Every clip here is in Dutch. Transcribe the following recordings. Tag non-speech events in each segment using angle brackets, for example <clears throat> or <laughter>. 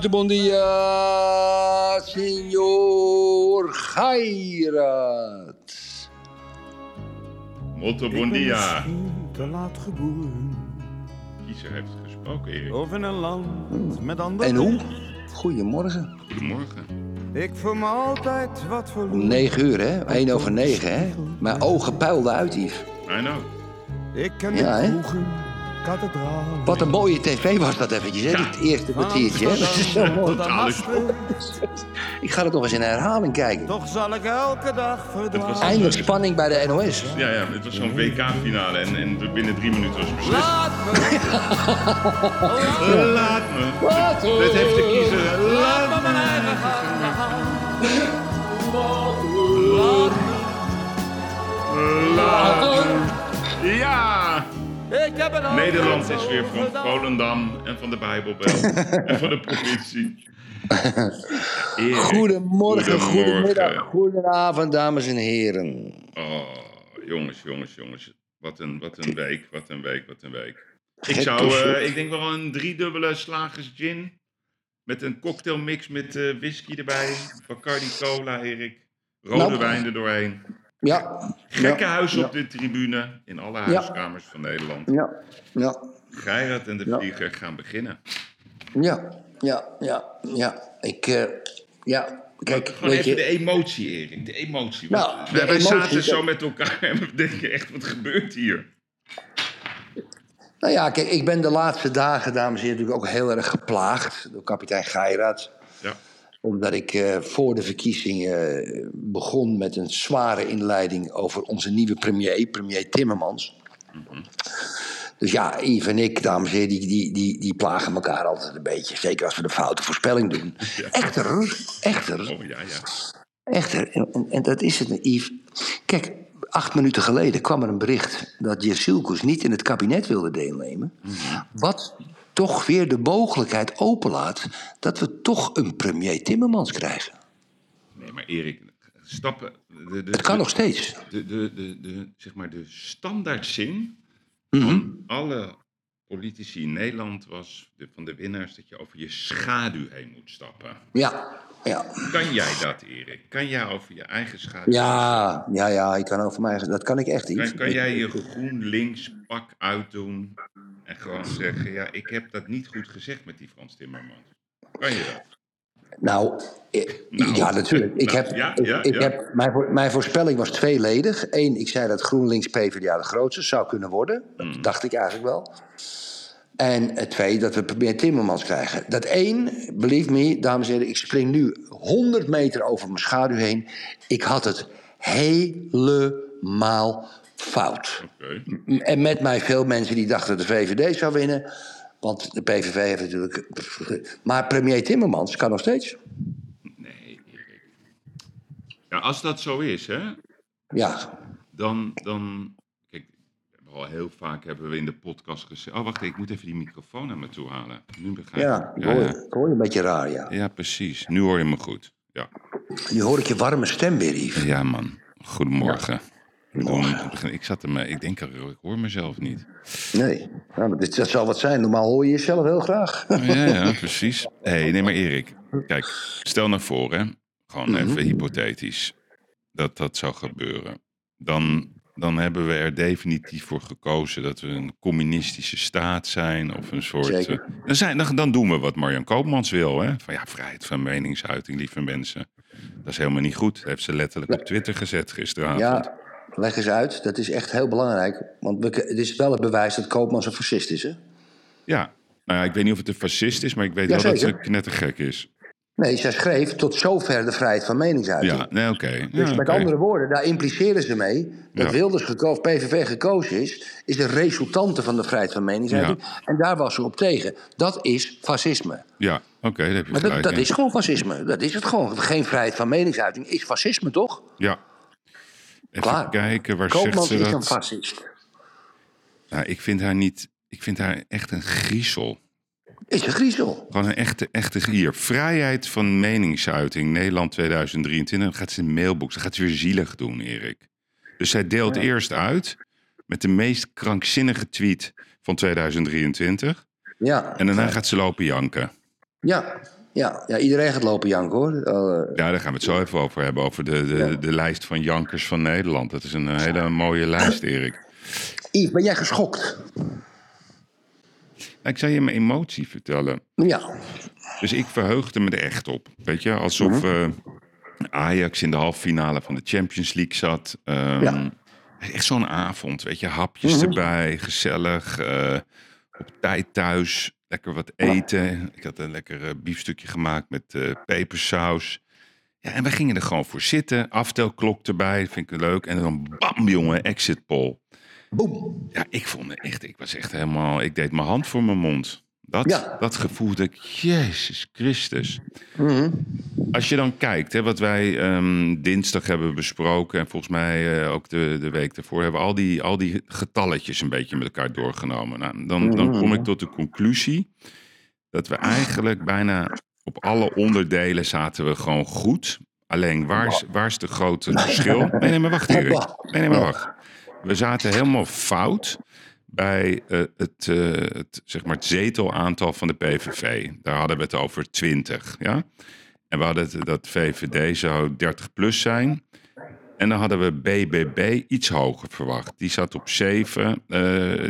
Muito bom dia, senhor bon ben dia. te laat geboren. Kiezer heeft gesproken, Erik. Of in een land met andere En hoe? Goedemorgen. Goedemorgen. Ik voel me altijd wat Om verloren. 9 uur, hè? 1 over 9, hè? Mijn ogen puilden uit, Yves. I know. Ik ken Ja, de kroegen. Wat een mooie tv was dat eventjes, hè? Ja. Het eerste kwartiertje, hè? Dat is zo mooi. Totale <laughs> Ik ga het nog eens in herhaling kijken. Toch zal ik elke dag verdwalen. Eindelijk spanning bij de NOS. Ja, ja, het was zo'n WK-finale en, en binnen drie minuten was het beslist. <laughs> Laat me, Laat me. Dit heeft de kiezer. Laat laat me mijn eigen gang gaan. Laat me. Laat me. Ja! Nederland is weer van. Volendam en van de Bijbelbel en van de provincie. Erik, Goedemorgen, goedemorgen. goedemiddag, goedenavond, dames en heren. Oh, jongens, jongens, jongens. Wat een, wat een week, wat een week, wat een week. Ik zou, eh, ik denk wel een driedubbele slagers gin. Met een cocktailmix met eh, whisky erbij. Bacardi cola, Erik. Rode Nou. wijn er doorheen. Ja. Gekke ja, huis ja, op de tribune. In alle huiskamers van Nederland. Ja, ja, Geirat en de. Vlieger gaan beginnen. ja, ja, ja, ja. Ik, eh, ja, kijk, Gewoon weet even je... de emotie, Erik. De emotie. Nou, Want de wij, emotie, zaten zo met elkaar en we denken echt, wat gebeurt hier? Nou ja, kijk, ik ben de laatste dagen, dames en heren, natuurlijk ook heel erg geplaagd door kapitein Geiraat. Omdat ik eh, voor de verkiezingen eh, begon met een zware inleiding over onze nieuwe premier, premier Timmermans. Dus ja, Yves en ik, dames en heren, die, die, die, die plagen elkaar altijd een beetje. Zeker als we de foute voorspelling doen. Echter, echter, Oh ja, ja. Echter, en, en, en dat is het, Yves. Kijk, acht minuten geleden kwam er een bericht dat Jersilkus niet in het kabinet wilde deelnemen. Wat toch weer de mogelijkheid openlaat dat we toch een premier Timmermans krijgen. Nee, maar Erik, stappen. De, de, Het kan de- nog steeds. De, de, de, de, zeg maar de standaardzin Mhm. van alle politici in Nederland was de, van de winnaars dat je over je schaduw heen moet stappen. Ja, ja. Kan jij dat, Erik? Kan jij over je eigen schaduw? Ja, ja, ja, ik kan over mij. Dat kan ik echt niet. Kan, kan jij je GroenLinks pak uitdoen en gewoon zeggen: Ja, ik heb dat niet goed gezegd met die Frans Timmermans? Kan je dat? Nou, eh, Nou, ja, natuurlijk. Ik nou, heb, ja, ik, ja, ik ja. heb, mijn, voor- mijn voorspelling was tweeledig. Eén, ik zei dat GroenLinks PvdA de grootste zou kunnen worden. Dat Hmm. dacht ik eigenlijk wel. En eh, twee, dat we premier Timmermans krijgen. Dat één, believe me, dames en heren, ik spring nu 100 meter over mijn schaduw heen. Ik had het helemaal fout. En met mij veel mensen die dachten dat de VVD zou winnen. Want de PVV heeft natuurlijk. Maar premier Timmermans kan nog steeds. Nee. Ja, als dat zo is, hè, Ja, dan, dan. Al heel vaak hebben we in de podcast gezegd. Oh, wacht, ik moet even die microfoon naar me toe halen. Nu begrijp ja, ik. ik hoor, hoor je een beetje raar, ja. ja, precies. Nu hoor je me goed. Ja, Nu hoor ik je warme stem weer, Yves. ja man. Goedemorgen. Goedemorgen. Ik zat er, ik denk, ik hoor mezelf niet. Nee, nou, dat, dat zal wat zijn. Normaal hoor je jezelf heel graag. Ja, ja, precies. hey, nee, maar Erik, kijk, stel nou voor, hè, gewoon Mhm. even hypothetisch, dat dat zou gebeuren. Dan, dan hebben we er definitief voor gekozen dat we een communistische staat zijn of een soort. Eh, dan, zijn, dan, dan doen we wat Marjan Koopmans wil, hè? Van ja, vrijheid van meningsuiting, lieve mensen. Dat is helemaal niet goed. Dat heeft ze letterlijk op Twitter gezet gisteravond. Ja, leg eens uit. Dat is echt heel belangrijk. Want we, het is wel het bewijs dat Koopmans een fascist is, hè? Ja. Nou ja, ik weet niet of het een fascist is, maar ik weet wel dat Jazeker. ze knettergek is. Nee, zij schreef tot zover de vrijheid van meningsuiting. Ja, nee, oké. Dus Ja, met andere woorden, daar impliceren ze mee dat Ja. Wilders gekozen, PVV gekozen is, is de resultante van de vrijheid van meningsuiting. En daar was ze op tegen. Dat is fascisme. Ja, oké, daar heb je Maar dat, gelijk dat in. is gewoon fascisme. Dat is het gewoon. Geen vrijheid van meningsuiting is fascisme, toch? Ja. Even Klaar. kijken, waar zegt ze is een dat? fascist. Nou, ik vind haar niet... Ik vind haar echt een griezel. Is een griezel. Gewoon een echte, echte hier. Vrijheid van meningsuiting, Nederland 2023. Dan gaat ze een mailbox. Dan gaat ze weer zielig doen, Erik. Dus zij deelt eerst uit met de meest krankzinnige tweet van 2023. Ja. En daarna gaat ze lopen janken. Ja. Ja. ja, iedereen gaat lopen janken hoor. Eh, Ja, daar gaan we het zo even over hebben. Over de, de, de lijst van jankers van Nederland. Dat is een hele mooie lijst, Erik. Yves, ben jij geschokt? Ik zal je mijn emotie vertellen. Ja. Dus ik verheugde me er echt op. Weet je, alsof eh, Ajax in de halve finale van de Champions League zat. Ehm, Ja. Echt zo'n avond, weet je, hapjes erbij, gezellig. eh, op tijd thuis, lekker wat eten. Ik had een lekker eh, biefstukje gemaakt met eh, pepersaus. Ja, en we gingen er gewoon voor zitten. Aftelklok erbij, vind ik leuk. En dan bam, jongen, exit poll. Boom. Ja, ik vond het echt, ik was echt helemaal, ik deed mijn hand voor mijn mond. Dat, Ja. dat gevoel dat ik, Jezus Christus. Als je dan kijkt, hè, wat wij ehm, dinsdag hebben besproken... en volgens mij eh, ook de, de week daarvoor... hebben we al die, al die getalletjes een beetje met elkaar doorgenomen. Nou, dan, dan kom ik tot de conclusie... dat we eigenlijk bijna op alle onderdelen zaten we gewoon goed. Alleen, waar is, waar is de grote verschil? Nee, nee, maar wacht Erik. Nee, nee, maar wacht. We zaten helemaal fout bij eh, het, eh, het, zeg maar het zetelaantal van de PVV. Daar hadden we het over 20. Ja? En we hadden het, dat VVD zou 30 plus zijn. En dan hadden we BBB iets hoger verwacht. Die zat op 7. eh,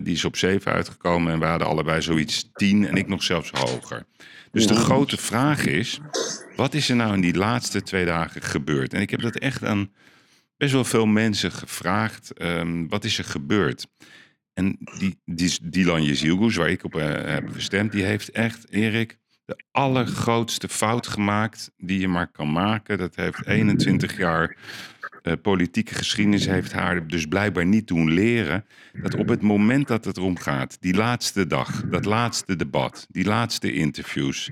die is op 7 uitgekomen. En we hadden allebei zoiets 10 en ik nog zelfs hoger. Dus de grote vraag is: wat is er nou in die laatste twee dagen gebeurd? En ik heb dat echt aan best wel veel mensen gevraagd. ehm, wat is er gebeurd? En die, die Dylan Jezielgoes, waar ik op eh, heb gestemd, die heeft echt, Erik, de allergrootste fout gemaakt die je maar kan maken. Dat heeft 21 jaar eh, politieke geschiedenis heeft haar dus blijkbaar niet doen leren. Dat op het moment dat het erom gaat, die laatste dag, dat laatste debat, die laatste interviews,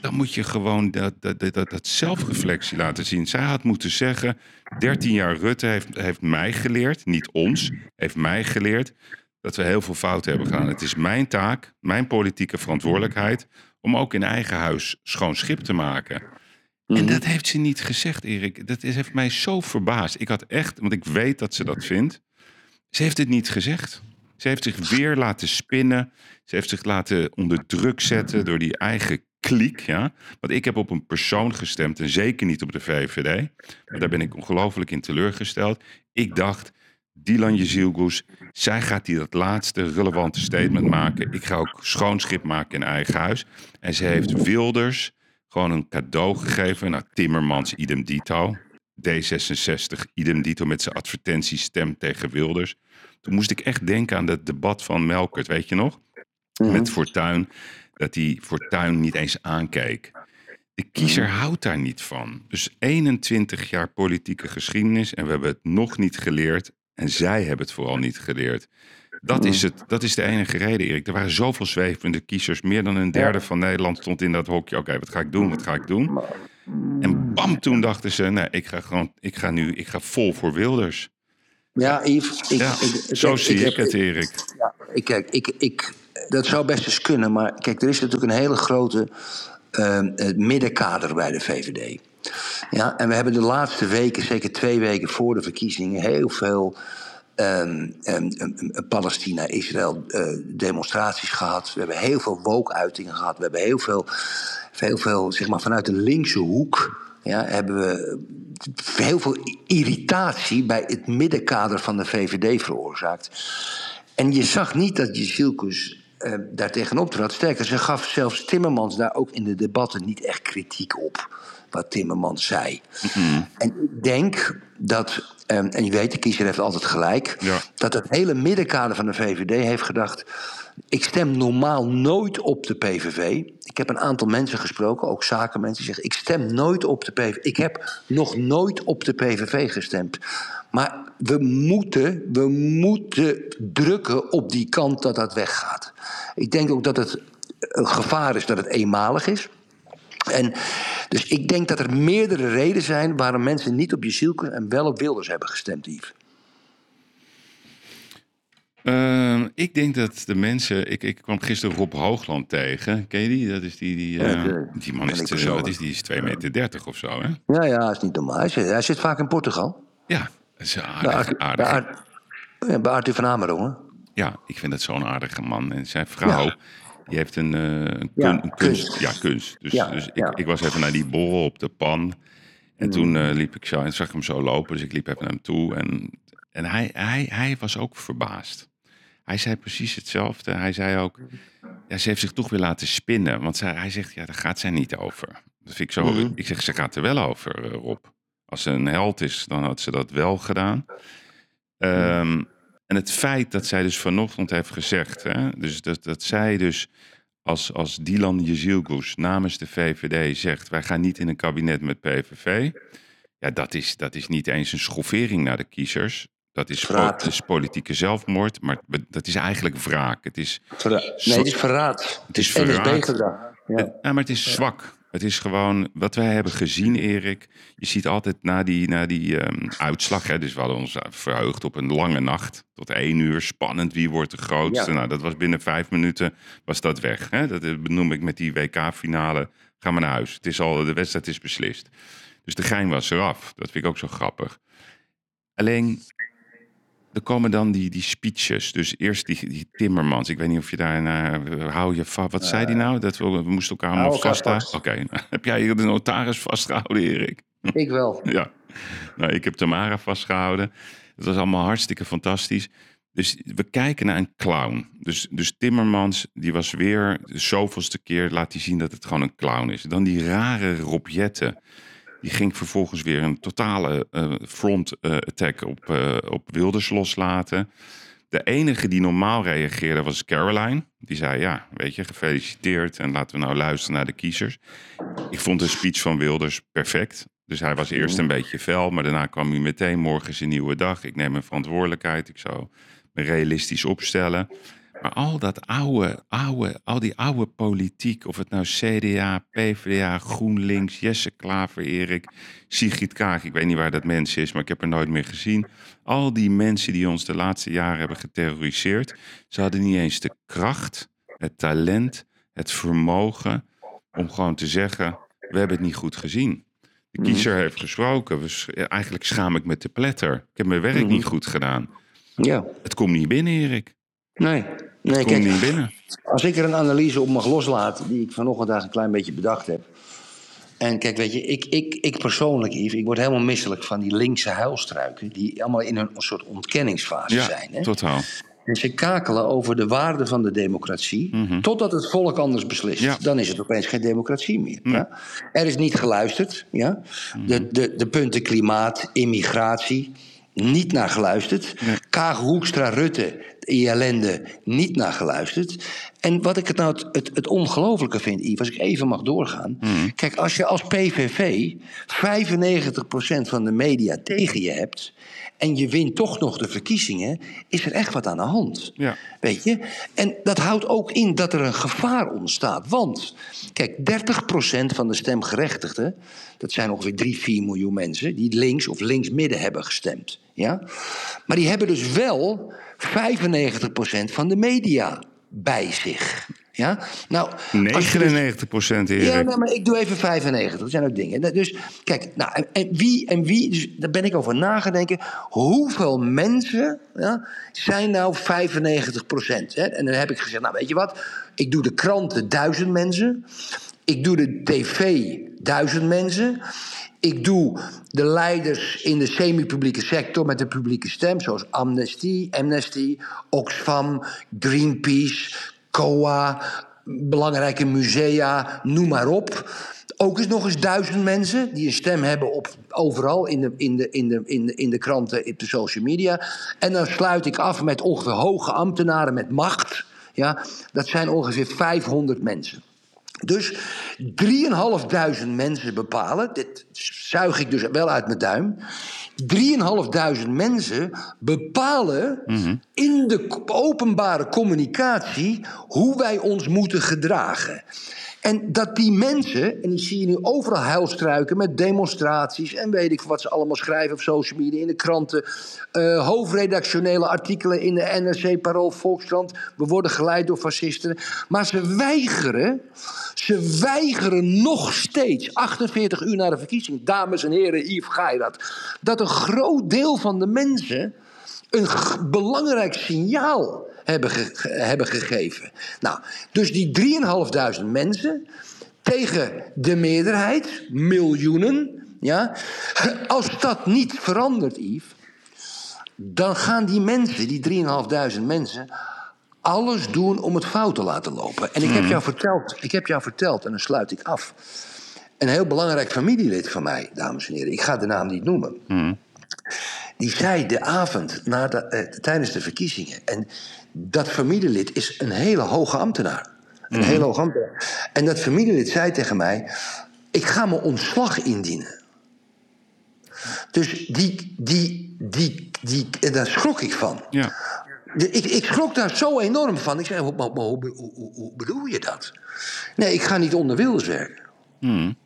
dan moet je gewoon dat, dat, dat, dat, zelfreflectie laten zien. Zij had moeten zeggen, 13 jaar Rutte heeft, heeft mij geleerd, niet ons, heeft mij geleerd dat we heel veel fouten hebben gedaan. Het is mijn taak, mijn politieke verantwoordelijkheid om ook in eigen huis schoon schip te maken. En dat heeft ze niet gezegd, Erik. Dat is, heeft mij zo verbaasd. Ik had echt, want ik weet dat ze dat vindt. Ze heeft het niet gezegd. Ze heeft zich weer laten spinnen. Ze heeft zich laten onder druk zetten door die eigen kliek. Ja? Want ik heb op een persoon gestemd en zeker niet op de VVD. Maar daar ben ik ongelooflijk in teleurgesteld. Ik dacht, Dylan Jezielgoes, zij gaat die dat laatste relevante statement maken. Ik ga ook schoon schip maken in eigen huis. En ze heeft Wilders gewoon een cadeau gegeven. Nou, Timmermans, idem dito. D66, idem dito met zijn advertentiestem tegen Wilders. Toen moest ik echt denken aan het debat van Melkert, weet je nog? Met Fortuyn, dat die Fortuyn niet eens aankeek. De kiezer houdt daar niet van. Dus 21 jaar politieke geschiedenis en we hebben het nog niet geleerd. En zij hebben het vooral niet geleerd. Dat is, het, dat is de enige reden, Erik. Er waren zoveel zwevende kiezers. Meer dan een derde van Nederland stond in dat hokje. Oké, wat ga ik doen? Wat ga ik doen? En bam, toen dachten ze, nee, ik ga gewoon, ik ga nu, ik ga vol voor Wilders. Ja, Yves. Ik, Ja, ik- zo ik- zie ik het, Erik. Ja, ik, kijk, ik, ik, dat zou best eens kunnen, maar kijk, er is natuurlijk een hele grote eh, eh, middenkader bij de VVD. Ja, en we hebben de laatste weken, zeker twee weken voor de verkiezingen, heel veel ehm, ehm, ehm, Palestina-Israël eh, demonstraties gehad. We hebben heel veel woke-uitingen gehad. We hebben heel veel, heel veel zeg maar, vanuit de linkse hoek. Ja, hebben we heel veel irritatie bij het middenkader van de VVD veroorzaakt. En je zag niet dat Jezielkus uh, daar tegenop trad. Sterker, ze gaf zelfs Timmermans daar ook in de debatten niet echt kritiek op. Wat Timmermans zei. En ik denk dat, um, en je weet, de kiezer heeft altijd gelijk. Ja. Dat het hele middenkader van de VVD heeft gedacht. Ik stem normaal nooit op de PVV. Ik heb een aantal mensen gesproken, ook zakenmensen, die zeggen: Ik stem nooit op de PVV. Ik heb nog nooit op de PVV gestemd. Maar we moeten, we moeten drukken op die kant dat dat weggaat. Ik denk ook dat het een gevaar is dat het eenmalig is. En dus ik denk dat er meerdere redenen zijn waarom mensen niet op Jezielke en wel op Wilders hebben gestemd, Yves. Uh, ik denk dat de mensen. Ik, ik kwam gisteren Rob Hoogland tegen. Ken je die? Dat is die. Die, uh, Ja, die man is, te, persoonlijk. wat is, die is 2,30 meter 30 of zo, hè? Ja, ja, is niet normaal. Hij zit, hij zit vaak in Portugal. Ja, dat is aardig, aardig. Bij Arthur van Amerongen. Ja, ik vind dat zo'n aardige man. En zijn vrouw, Ja. Die heeft een, eh, Ja, kunst. kunst. Ja, kunst. Dus, Ja, dus ik. Mm. ik was even naar die borrel op de pan. En toen eh, liep ik zo en zag ik hem zo lopen. Dus ik liep even naar hem toe. En, en hij, hij, hij was ook verbaasd. Hij zei precies hetzelfde. Hij zei ook, ja, ze heeft zich toch weer laten spinnen. Want zij, hij zegt, ja, daar gaat zij niet over. Dat vind ik zo. Mhm. Ik zeg, ze gaat er wel over, eh, Rob. Als ze een held is, dan had ze dat wel gedaan. Ehm, en het feit dat zij dus vanochtend heeft gezegd, hè, dus dat, dat zij dus als, als Dylan Jezilgoes namens de VVD zegt, wij gaan niet in een kabinet met PVV. Ja, dat is, dat is niet eens een schoffering naar de kiezers. Dat is, dat politieke zelfmoord, maar dat is eigenlijk wraak. Het is, nee, het is verraad. Het is. NSB-gedrag. Ja. ja, maar het is zwak. Het is gewoon wat wij hebben gezien, Erik. Je ziet altijd na die, na die ehm, uitslag. Hè, dus we hadden ons verheugd op een lange nacht. Tot één uur. Spannend. Wie wordt de grootste? Ja. Nou, dat was binnen vijf minuten was dat weg. Hè? Dat eh, benoem ik met die WK-finale. Ga maar naar huis. Het is al, de wedstrijd is beslist. Dus de gein was eraf. Dat vind ik ook zo grappig. Alleen, er komen dan die, die speeches. Dus eerst die, die Timmermans. Ik weet niet of je daar naar... Hou je vast. Wat zei die nou? Dat we, we moesten elkaar allemaal vasthouden? Oké. vast. <laughs> Heb jij de notaris vastgehouden, Erik? <laughs> Ik wel. Ja. Nou, ik heb Tamara vastgehouden. Het was allemaal hartstikke fantastisch. Dus we kijken naar een clown. Dus, dus Timmermans, die was weer de zoveelste keer... laat hij zien dat het gewoon een clown is. Dan die rare Rob Jetten. Die ging vervolgens weer een totale eh, front eh, attack op, eh, op Wilders loslaten. De enige die normaal reageerde was Caroline. Die zei, ja, weet je, gefeliciteerd en laten we nou luisteren naar de kiezers. Ik vond de speech van Wilders perfect. Dus hij was eerst een beetje fel, maar daarna kwam hij meteen... morgen is een nieuwe dag, ik neem mijn verantwoordelijkheid. Ik zou me realistisch opstellen. Maar al dat oude, oude, al die oude politiek, of het nou CDA, PvdA, GroenLinks, Jesse Klaver, Erik, Sigrid Kaag, ik weet niet waar dat mens is, maar ik heb er nooit meer gezien. Al die mensen die ons de laatste jaren hebben geterroriseerd, ze hadden niet eens de kracht, het talent, het vermogen om gewoon te zeggen, we hebben het niet goed gezien. De kiezer heeft gesproken, eigenlijk schaam ik me te pletter. Ik heb mijn werk niet goed gedaan. Ja. Het komt niet binnen, Erik. Nee. Nee, kijk, niet binnen. als ik er een analyse op mag loslaten, die ik vanochtend daar een klein beetje bedacht heb. En kijk, weet je, ik, ik, ik persoonlijk, Yves, ik word helemaal misselijk van die linkse huilstruiken. die allemaal in een soort ontkenningsfase Ja, zijn. Hè? totaal. En ze kakelen over de waarde van de democratie. totdat het volk anders beslist. Mhm. Ja. Dan is het opeens geen democratie meer. Ja? Er is niet geluisterd. Ja? Mhm. De, de, de punten klimaat, immigratie. Niet naar geluisterd. Kaag, Hoekstra, Rutte, die ellende, niet naar geluisterd. En wat ik het nou het, het, het ongelofelijke vind, Yves, als ik even mag doorgaan. Mhm. Kijk, als je als PVV 95% van de media tegen je hebt. en je wint toch nog de verkiezingen. is er echt wat aan de hand. Ja. Weet je? En dat houdt ook in dat er een gevaar ontstaat. Want, kijk, 30% van de stemgerechtigden. dat zijn ongeveer 3, 4 miljoen mensen. die links of links-midden hebben gestemd. Ja? Maar die hebben dus wel 95% van de media bij zich. Ja? Nou, als je dus- 99 procent, Erik. ja, nee, maar ik doe even 95. Dat zijn ook dingen. Nou, Dus kijk, nou, en, en wie en wie, dus daar ben ik over nagedenken. Hoeveel mensen ja, zijn nou 95 procent? En dan heb ik gezegd, nou weet je wat, ik doe de kranten duizend mensen. Ik doe de tv duizend mensen. Ik doe de leiders in de semi-publieke sector met de publieke stem, zoals Amnesty, Amnesty, Oxfam, Greenpeace, COA, belangrijke musea, noem maar op. Ook eens nog eens duizend mensen die een stem hebben op overal in de, in, de, in, de, in, de, in de kranten, op de social media. En dan sluit ik af met ongeveer hoge ambtenaren met macht. Ja, dat zijn ongeveer 500 mensen. Dus 3.500 mensen bepalen, dit zuig ik dus wel uit mijn duim. 3.500 mensen bepalen in de openbare communicatie hoe wij ons moeten gedragen. En dat die mensen, en die zie je nu overal huilstruiken met demonstraties en weet ik wat ze allemaal schrijven op social media, in de kranten, uh, hoofdredactionele artikelen in de NRC, Parool, Volkskrant. We worden geleid door fascisten. Maar ze weigeren, ze weigeren nog steeds, 48 uur na de verkiezing, dames en heren, Yves Geirat, dat een groot deel van de mensen een belangrijk signaal hebben, hebben gegeven. Nou, dus die 3.500 mensen tegen de meerderheid, miljoenen. Ja, als dat niet verandert, Yves, dan gaan die mensen, die 3.500 mensen, alles doen om het fout te laten lopen. En ik heb hmm. jou verteld, ik heb jou verteld, en dan sluit ik af. Een heel belangrijk familielid van mij, dames en heren, ik ga de naam niet noemen. Mm. Die zei de avond na de, eh, tijdens de verkiezingen. En dat familielid is een hele hoge ambtenaar. Een mhm. hele hoge ambtenaar. En dat familielid zei tegen mij: Ik ga mijn ontslag indienen. Dus die, die, die, die, daar schrok ik van. Ja. Ik, ik schrok daar zo enorm van. Ik zei: hoe, hoe, hoe, hoe bedoel je dat? Nee, ik ga niet onder Wilders werken. Mm.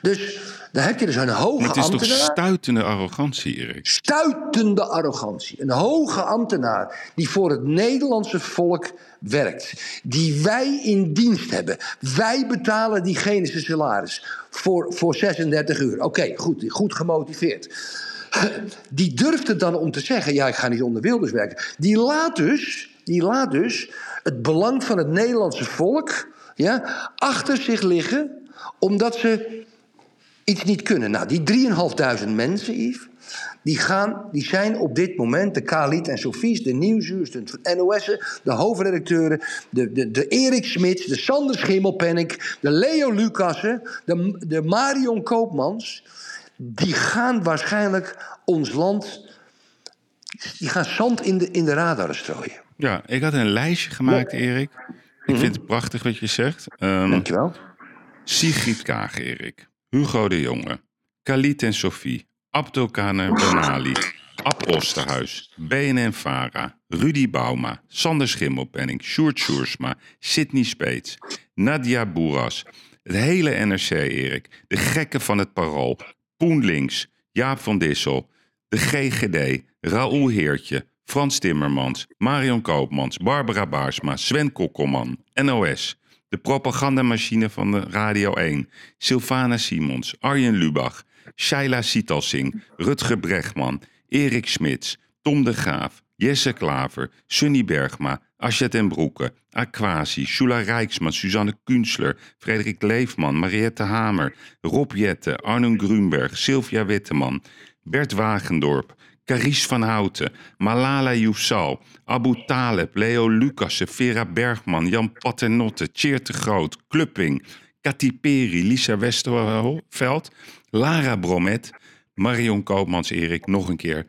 Dus dan heb je dus een hoge ambtenaar. Het is toch stuitende arrogantie, Erik? Stuitende arrogantie. Een hoge ambtenaar die voor het Nederlandse volk werkt. Die wij in dienst hebben. Wij betalen diegene zijn salaris voor, voor 36 uur. Oké, goed, goed gemotiveerd. <laughs> Die durft het dan om te zeggen: ja, ik ga niet onder Wilders werken. Die laat dus, die laat dus het belang van het Nederlandse volk ja, achter zich liggen omdat ze iets niet kunnen. Nou, die 3.500 mensen, Yves, die, gaan, die zijn op dit moment de Khalid en Sofies, de Nieuwsuurs, de NOS'en, de hoofdredacteuren, de, de, de Erik Smits, de Sander Schimmelpennik, de Leo Lucassen, de, de Marion Koopmans. Die gaan waarschijnlijk ons land, die gaan zand in de, in de radar strooien. Ja, ik had een lijstje gemaakt, Erik. Ik vind het prachtig wat je zegt. Um, Dankjewel. Sigrid Kaag, Erik. Hugo de Jonge. Khalid en Sophie. Abdelkaner Benali. Ab Osterhuis. BNN Vara. Rudy Bauma. Sander Schimmelpenning. Sjoerd Sjoersma. Sidney Speets. Nadia Boeras. Het hele NRC, Erik. De gekken van het Parool. Poen Links. Jaap van Dissel. De GGD. Raoul Heertje. Frans Timmermans. Marion Koopmans. Barbara Baarsma. Sven Kokkelman. NOS de propagandamachine van de Radio 1, Sylvana Simons, Arjen Lubach, Shaila Sitalsing, Rutger Bregman, Erik Smits, Tom de Graaf, Jesse Klaver, Sunny Bergma, Asjet en Broeke, Aquasi, Shula Rijksman, Suzanne Kunstler, Frederik Leefman, Mariette Hamer, Rob Jette, Arnon Grunberg, Sylvia Witteman, Bert Wagendorp, Caries van Houten, Malala Yousal, Abu Taleb, Leo Lucassen, Vera Bergman, Jan Paternotte, Tjeerd de Groot, Klupping, Katy Peri, Lisa Westerveld, Lara Bromet, Marion Koopmans-Erik, nog een keer.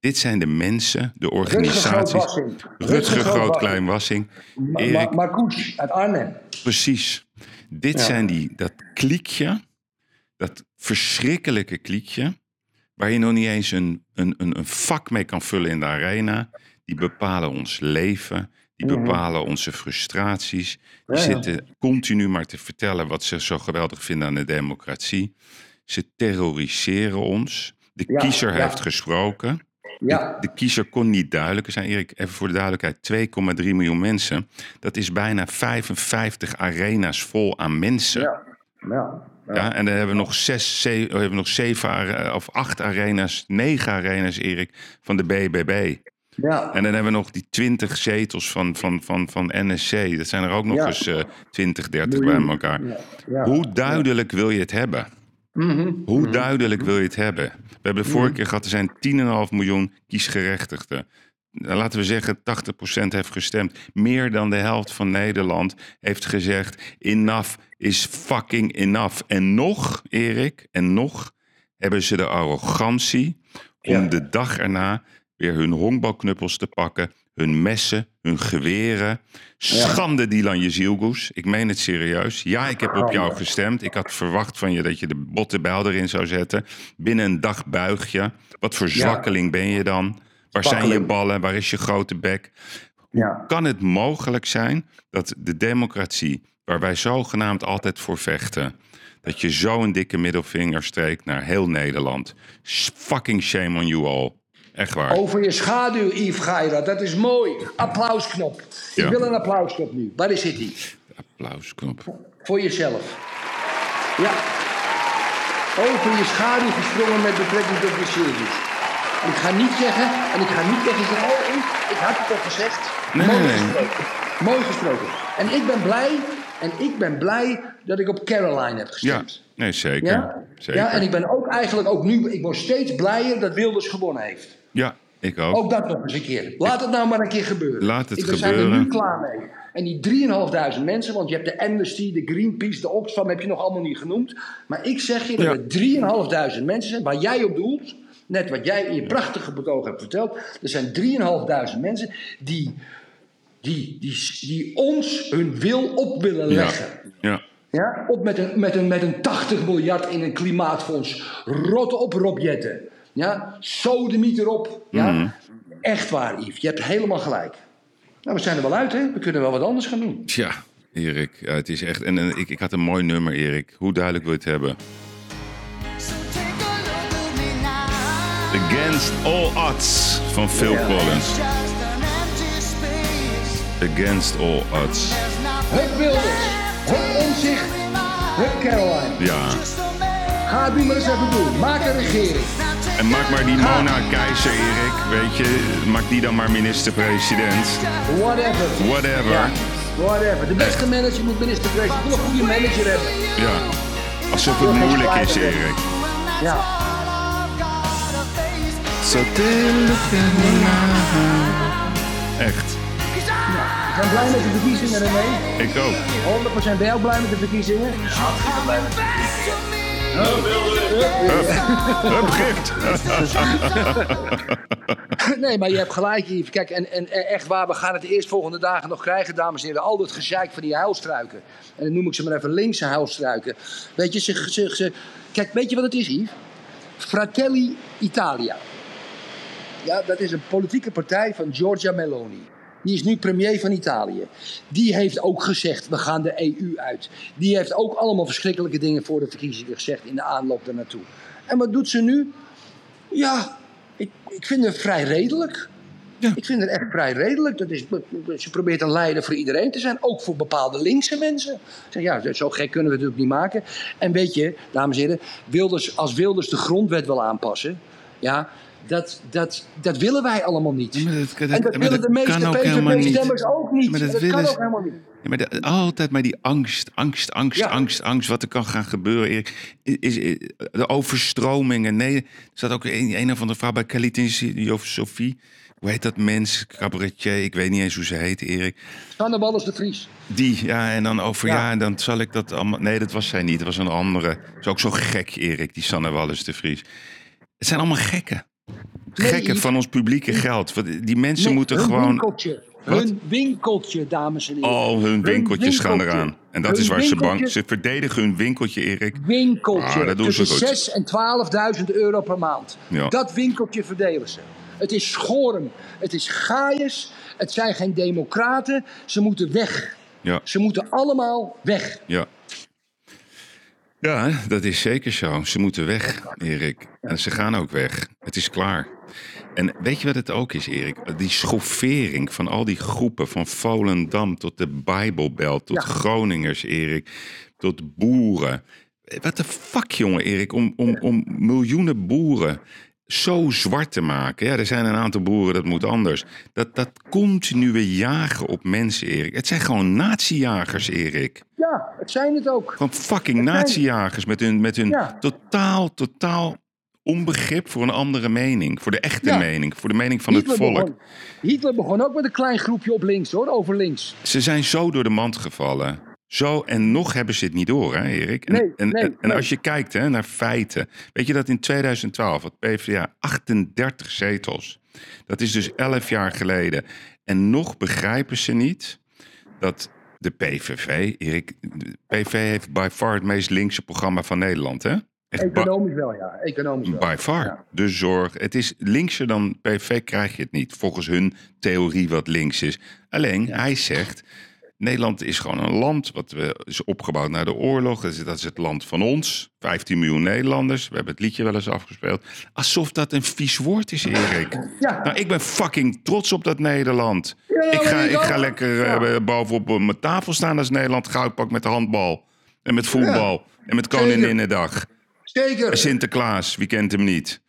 Dit zijn de mensen, de organisaties. Rutger Groot-Klein-Wassing. Erik. Marcouch uit Arnhem. Precies. Dit zijn die, dat kliekje, dat verschrikkelijke kliekje waar je nog niet eens een, een, een, een vak mee kan vullen in de arena. Die bepalen ons leven, die mhm. bepalen onze frustraties. Die zitten continu maar te vertellen wat ze zo geweldig vinden aan de democratie. Ze terroriseren ons. De kiezer heeft gesproken. Ja. De, de, kiezer kon niet duidelijker zijn. Erik, even voor de duidelijkheid: 2,3 miljoen mensen. Dat is bijna 55 arena's vol aan mensen. Ja. Ja. En dan hebben we nog zes, zeven, hebben we nog zeven of acht arena's, negen arena's, Erik, van de BBB. Ja. En dan hebben we nog die 20 zetels van, van, van, van NSC. Dat zijn er ook nog eens uh, 20, 30 bij elkaar. Ja. Hoe duidelijk wil je het hebben? Mhm. Hoe mhm. duidelijk wil je het hebben? We hebben de vorige mhm. keer gehad, er zijn 10,5 miljoen kiesgerechtigden. Laten we zeggen, 80% heeft gestemd. Meer dan de helft van Nederland heeft gezegd: enough is fucking enough. En nog, Erik, en nog hebben ze de arrogantie om Ja. de dag erna weer hun honkbalknuppels te pakken, hun messen, hun geweren. Schande, Dylan Jezielgoes. Ik meen het serieus. Ja, ik heb op jou gestemd. Ik had verwacht van je dat je de bottebel erin zou zetten. Binnen een dag buig je. Wat voor zwakkeling ben je dan? Waar zijn je ballen? Waar is je grote bek? Ja. Kan het mogelijk zijn dat de democratie, waar wij zogenaamd altijd voor vechten, dat je zo een dikke middelvinger streekt naar heel Nederland? Fucking shame on you all. Echt waar. Over je schaduw, Yves Geira. Dat is mooi. Applausknop. Ja. Ik wil een applausknop nu. Waar zit die? Applausknop. Voor jezelf. Ja. Over je schaduw gesprongen met betrekking tot je series. En ik ga niet zeggen, en ik ga niet tegen zeggen, oh, ik, ik had het al gezegd. Nee, Mooi nee, gesproken. Mooi gesproken. En ik ben blij, en ik ben blij dat ik op Caroline heb Ja, gestemd. nee, zeker. Ja? zeker. ja, en ik ben ook eigenlijk ook nu, ik word steeds blijer dat Wilders gewonnen heeft. Ja, ik ook. Ook dat nog eens een keer. Laat het nou maar een keer gebeuren. Laat het ik ben zijn er gebeuren. nu klaar mee. En die 3.500 mensen, want je hebt de Amnesty, de Greenpeace, de Oxfam, heb je nog allemaal niet genoemd. Maar ik zeg je dat Ja. er 3.500 mensen zijn, waar jij op doelt. Net wat jij in je prachtige betoog hebt verteld. Er zijn 3.500 mensen die, die, die, die ons hun wil op willen leggen. ja. Ja, op met een, met, een, met een 80 miljard in een klimaatfonds. Rot op, Rob Jetten. Ja, sodemiet erop. Ja, Mhm. echt waar, Yves. Je hebt helemaal gelijk. Nou, we zijn er wel uit, hè? We kunnen wel wat anders gaan doen. Tja, Erik, ja, het is echt. En, en ik, ik had een mooi nummer, Erik. Hoe duidelijk wil je het hebben? Against All Odds van Phil. Collins. Against All Odds. Hup Wilders, hup Omzicht, hup Caroline. Ja. Ga het nu maar eens even doen. Maak een regering. En maak maar die Mona Keizer, Erik. Weet je, maak die dan maar minister-president. Whatever. Whatever. Ja, whatever. De beste manager moet minister-president. Ik wil een goede manager hebben. Ja. Alsof het moeilijk is, Erik. Ja. So Echt. Ik ben blij met de verkiezingen, René. Ik ook. 100% ben jij ook blij met de verkiezingen? Hup, gift. <laughs> Nee, maar je hebt gelijk, Yves. Kijk, en, en, en echt waar, we gaan het de eerstvolgende dagen nog krijgen, dames en heren. Al dat gezeik van die huilstruiken. En dan noem ik ze maar even linkse huilstruiken. Weet je, ze, ze, ze... Kijk, weet je wat het is, Yves? Fratelli Italia. Ja, dat is een politieke partij van Giorgia Meloni. Die is nu premier van Italië. Die heeft ook gezegd, we gaan de EU uit. Die heeft ook allemaal verschrikkelijke dingen voor de verkiezingen gezegd in de aanloop daarnaartoe. En wat doet ze nu? Ja, ik, ik vind het vrij redelijk. Ja. Ik vind het echt vrij redelijk. Dat is, ze probeert een leider voor iedereen te zijn, ook voor bepaalde linkse mensen. Zeg, ja, zo gek kunnen we het natuurlijk niet maken. En weet je, dames en heren, Wilders, als Wilders de grondwet wil aanpassen, ja, dat, dat, dat willen wij allemaal niet. dat- dat- en dat willen dat de meeste kan ook. PVV-stemmers ook niet. Maar dat kan ook helemaal niet. Ja, maar de- altijd maar die angst, angst, angst, Ja. angst, angst. Wat er kan gaan gebeuren. Erik. Is, is, de overstromingen. Nee, er zat ook een, een of andere vrouw bij Kalitin, of Sophie. Hoe heet dat mens? Cabaretier. Ik weet niet eens hoe ze heet, Erik. Sanne de Vries. Die, ja, en dan over, Ja. ja, en dan zal ik dat allemaal... Nee, dat was zij niet. Dat was een andere. Dat is ook zo gek, Erik, die Sanne Wallis de Vries. Het zijn allemaal gekken. Gekken van ons publieke geld. Die mensen Nee, moeten hun gewoon... Winkeltje. Hun winkeltje, dames en heren. Al hun winkeltjes gaan winkeltje. eraan. En dat Hun is waar ze bang... Ze verdedigen hun winkeltje, Erik. winkeltje. Ah, dat doen ze goed. 6 en 12.000 euro per maand. Ja. Dat winkeltje verdelen ze. Het is schoren. Het is gaaiers. Het zijn geen democraten. Ze moeten weg. Ja, Ze moeten allemaal weg. ja. Ja, dat is zeker zo. Ze moeten weg, Erik. En ze gaan ook weg. Het is klaar. En weet je wat het ook is, Erik? Die schoffering van al die groepen, van Volendam tot de Bijbelbelt, tot Ja. Groningers, Erik, tot boeren. Wat de fuck, jongen, Erik, om, om, om miljoenen boeren zo zwart te maken. Ja, er zijn een aantal boeren, dat moet anders. Dat, dat continue jagen op mensen, Erik. Het zijn gewoon nazi-jagers, Erik. Ja, het zijn het ook. Gewoon fucking nazi-jagers met hun, met hun Ja. totaal, totaal onbegrip voor een andere mening. Voor de echte Ja. mening. Voor de mening van het volk. begon, Hitler begon ook met een klein groepje op links hoor, over links. Ze zijn zo door de mand gevallen. Zo, en nog hebben ze het niet door, hè, Erik? En, Nee, en, nee, en, en nee. als je kijkt hè, naar feiten. Weet je dat in 2012 had PvdA 38 zetels. Dat is dus 11 jaar geleden. En nog begrijpen ze niet dat de PVV, Erik, de PVV heeft by far het meest linkse programma van Nederland, hè? Echt Economisch wel, ja. Economisch wel. By far. Ja. De zorg. Het is linkser dan PVV krijg je het niet. Volgens hun theorie wat links is. Alleen, hij zegt... Nederland is gewoon een land wat we, is opgebouwd na de oorlog. Dat is, dat is het land van ons. 15 miljoen Nederlanders. We hebben het liedje wel eens afgespeeld. Alsof dat een vies woord is, Erik. Ja. Nou, ik ben fucking trots op dat Nederland. Ja, ik, ga, ik ga lekker eh, bovenop mijn tafel staan als Nederland goud pakt met de handbal. En met voetbal. En met Koninginnedag. Zeker. En Sinterklaas, wie kent hem niet?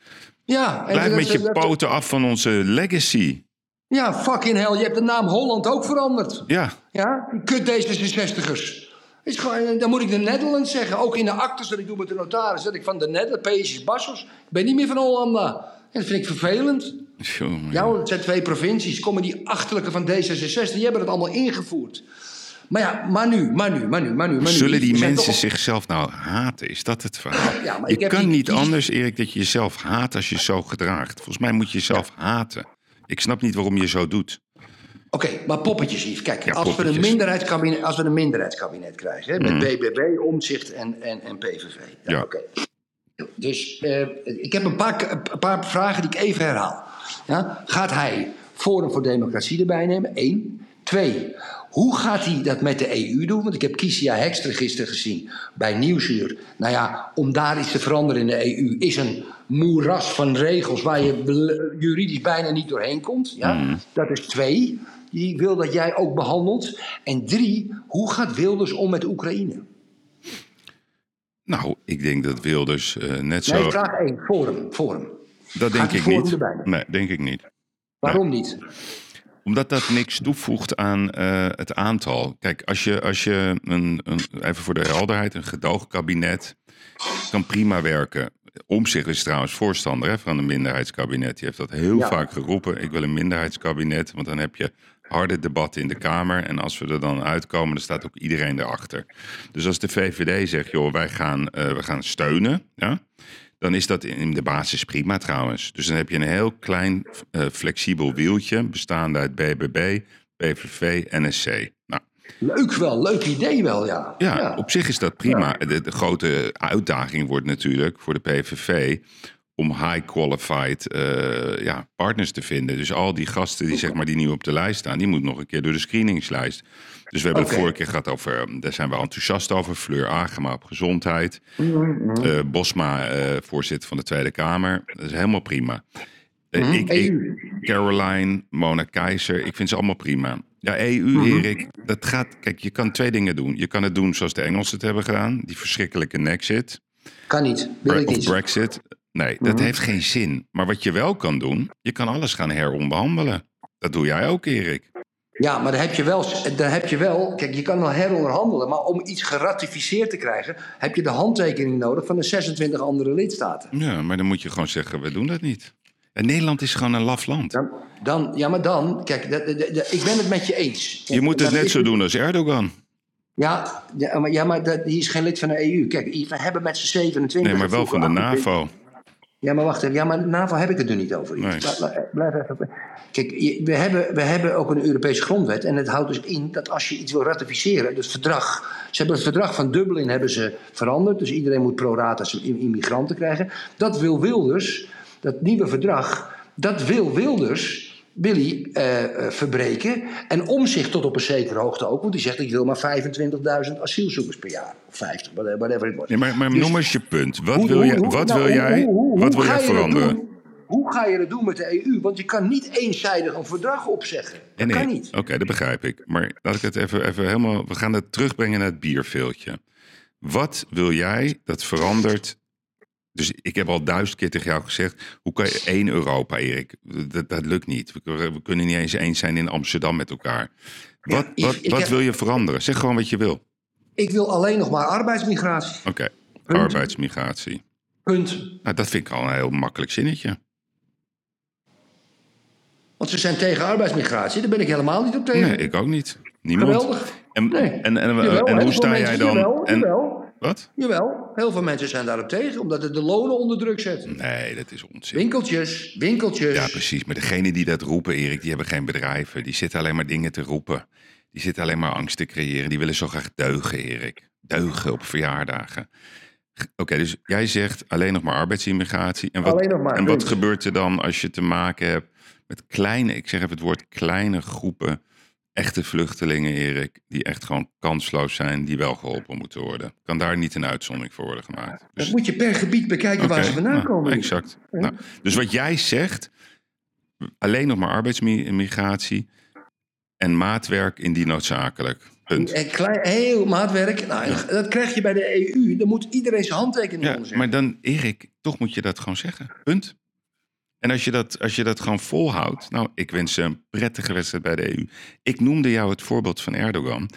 Ja, en Blijf met je poten af van onze legacy. Ja, fucking hell. Je hebt de naam Holland ook veranderd. Ja, Ja, kut D66'ers. Is gewoon, dan moet ik de Netherlands zeggen. Ook in de actes dat ik doe met de notaris. Dat ik van de Netherlands, Países Bassos. Ik ben niet meer van Hollanda. En dat vind ik vervelend. Jongen. Ja, hoor, het zijn twee provincies. Komen die achterlijke van D66, die hebben het allemaal ingevoerd. Maar ja, maar nu, maar nu, maar nu, maar nu. Maar nu. Zullen die mensen toch- zichzelf nou haten? Is dat het verhaal? Ja, maar je kan niet anders, Erik, dat je jezelf haat als je zo gedraagt. Volgens mij moet je jezelf haten. Ik snap niet waarom je zo doet. Oké, maar poppetjes, Yves. Kijk, Ja, als, we een minderheidskabinet, als we een minderheidskabinet krijgen... Hè, met BBB, Omtzigt en, en, en PVV. Ja, Ja. oké. Dus eh, ik heb een paar, een paar vragen die ik even herhaal. Ja? Gaat hij Forum voor Democratie erbij nemen? Eén. Twee. Hoe gaat hij dat met de EU doen? Want ik heb Kisia Hekster gisteren gezien bij Nieuwsuur. Nou ja, om daar iets te veranderen in de EU is een moeras van regels waar je juridisch bijna niet doorheen komt. Ja? Dat is twee. Die wil dat jij ook behandelt. En drie, hoe gaat Wilders om met Oekraïne? Nou, ik denk dat Wilders eh, net zo... Nee, vraag één. Forum. Forum. dat gaat denk ik niet. erbij? Nee, denk ik niet. Waarom niet? Omdat dat niks toevoegt aan eh, het aantal. Kijk, als je, als je een, een, even voor de helderheid, een gedoogkabinet kan prima werken. Omzicht is trouwens voorstander hè, van een minderheidskabinet. Die heeft dat heel Ja. vaak geroepen. Ik wil een minderheidskabinet, want dan heb je harde debatten in de Kamer. En als we er dan uitkomen, dan staat ook iedereen erachter. Dus als de VVD zegt, joh, wij gaan, eh, we gaan steunen, ja, dan is dat in de basis prima trouwens. Dus dan heb je een heel klein eh, flexibel wieltje, bestaande uit BBB, PVV, NSC. Nou, Leuk wel, leuk idee wel, ja. ja, op zich is dat prima. De, de grote uitdaging wordt natuurlijk voor de PVV om high qualified eh, ja, partners te vinden. Dus al die gasten die, zeg maar, die nu op de lijst staan, die moeten nog een keer door de screeningslijst. Dus we hebben vorige keer gehad over, eh, daar zijn we enthousiast over, Fleur Agema op gezondheid. Eh, Bosma, eh, voorzitter van de Tweede Kamer. Dat is helemaal prima. Eh, ik, ik, EU. Caroline, Mona Keizer, ik vind ze allemaal prima. Ja, EU, Erik, dat gaat... Kijk, je kan twee dingen doen. Je kan het doen zoals de Engelsen het hebben gedaan. Die verschrikkelijke Nexit. Kan niet, wil ik Of niet. Brexit. Nee, dat heeft geen zin. Maar wat je wel kan doen, je kan alles gaan heronderhandelen. Dat doe jij ook, Erik. Ja, maar dan heb, je wel, dan heb je wel... Kijk, je kan wel heronderhandelen, maar om iets geratificeerd te krijgen... heb je de handtekening nodig van de 26 andere lidstaten. Ja, maar dan moet je gewoon zeggen, we doen dat niet. En Nederland is gewoon een laf land. Dan, dan, ja, maar dan... Kijk, ik ben het met je eens. Je moet het net is zo doen als Erdogan. Ja, ja, maar, ja, maar dat, die is geen lid van de EU. Kijk, we hebben met z'n 27... Nee, maar wel van de NAVO. Ja, maar wacht even. Ja, maar NAVO heb ik het er niet over. Nee. Blijf, even. Kijk, we hebben, we hebben ook een Europese grondwet. En het houdt dus in dat als je iets wil ratificeren, dus verdrag. Ze hebben het verdrag van Dublin hebben ze veranderd. Dus iedereen moet pro rata immigranten krijgen. Dat wil Wilders, dat nieuwe verdrag, dat wil Wilders. Eh, eh, verbreken en om zich tot op een zekere hoogte ook. Want die zegt: Ik wil maar 25.000 asielzoekers per jaar. Of 50, whatever it was. Nee, maar, maar Dus- noem eens je punt. Wat hoe- wil, hoe- je, hoe- wat nou, wil jij, hoe- wat wil ga jij je dat veranderen? doen? Hoe ga je dat doen met de EU? Want je kan niet eenzijdig een verdrag opzeggen. Dat Nee, kan niet. Oké, dat begrijp ik. Maar laat ik het even, even helemaal... We gaan het terugbrengen naar het bierveeltje. Wat wil jij dat verandert? Dus ik heb al duizend keer tegen jou gezegd... Hoe kan je één Europa, Erik? Dat, dat lukt niet. We, we kunnen niet eens eens zijn in Amsterdam met elkaar. Wat, ik- wat, ik wat heb- wil je veranderen? Zeg gewoon wat je wil. Ik wil alleen nog maar arbeidsmigratie. Oké, arbeidsmigratie. Punt. Nou, dat vind ik al een heel makkelijk zinnetje. Want ze zijn tegen arbeidsmigratie. Daar ben ik helemaal niet op tegen. Nee, ik ook niet. Niemand. Geweldig. En, Nee. en, en, hoe sta jij dan? Jawel, en, jawel, wat? jawel. Heel veel mensen zijn daarop tegen, omdat het de lonen onder druk zet. Nee, dat is onzin. Winkeltjes, winkeltjes. Ja, precies. Maar degenen die dat roepen, Erik, die hebben geen bedrijven. Die zitten alleen maar dingen te roepen. Die zitten alleen maar angst te creëren. Die willen zo graag deugen, Erik. Deugen op verjaardagen. Oké, dus jij zegt alleen nog maar arbeidsimmigratie. En wat, Alleen nog maar, en wat gebeurt er dan als je te maken hebt met kleine, ik zeg even het woord kleine groepen echte vluchtelingen, Erik, die echt gewoon kansloos zijn, die wel geholpen moeten worden? Kan daar niet een uitzondering voor worden gemaakt? Dus Dat moet je per gebied bekijken waar ze vandaan nou, komen. Exact. Nou, dus wat jij zegt, alleen nog maar arbeidsmigratie en maatwerk indien noodzakelijk. Punt. En klein, heel maatwerk, nou, dat krijg je bij de EU. Dan moet iedereen zijn handtekening Ja, onder maar dan, Erik, toch moet je dat gewoon zeggen. Punt. En als je, dat, als je dat gewoon volhoudt. Nou, ik wens ze een prettige wedstrijd bij de EU. Ik noemde jou het voorbeeld van Erdogan.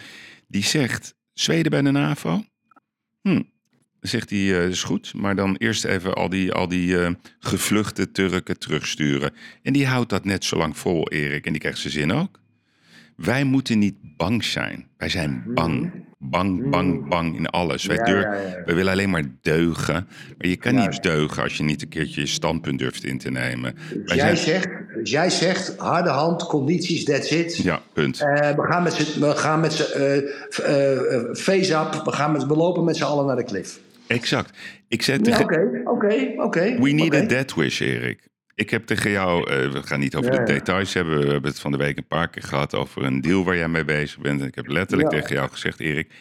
Die zegt: Zweden bij de NAVO? Hm. Zegt hij: eh, is goed, maar dan eerst even al die, al die eh, gevluchte Turken terugsturen. En die houdt dat net zo lang vol, Erik. En die krijgt zijn zin ook. Wij moeten niet bang zijn. Wij zijn bang. Bang, bang, bang in alles. Wij, wij willen alleen maar deugen. Maar je kan niet deugen als je niet een keertje je standpunt durft in te nemen. Dus Wij jij, zijn... zegt, dus jij zegt, harde hand, condities, that's it. Ja, punt. Eh, we gaan met z'n, we gaan met eh, eh, eh, face up, we, gaan met, we lopen met z'n allen naar de klif. Exact. Ik oké, oké, oké. We need a death wish, Erik. Ik heb tegen jou, eh, we gaan niet over Ja, de ja. details hebben. We hebben het van de week een paar keer gehad over een deal waar jij mee bezig bent. En ik heb letterlijk Ja. tegen jou gezegd, Erik,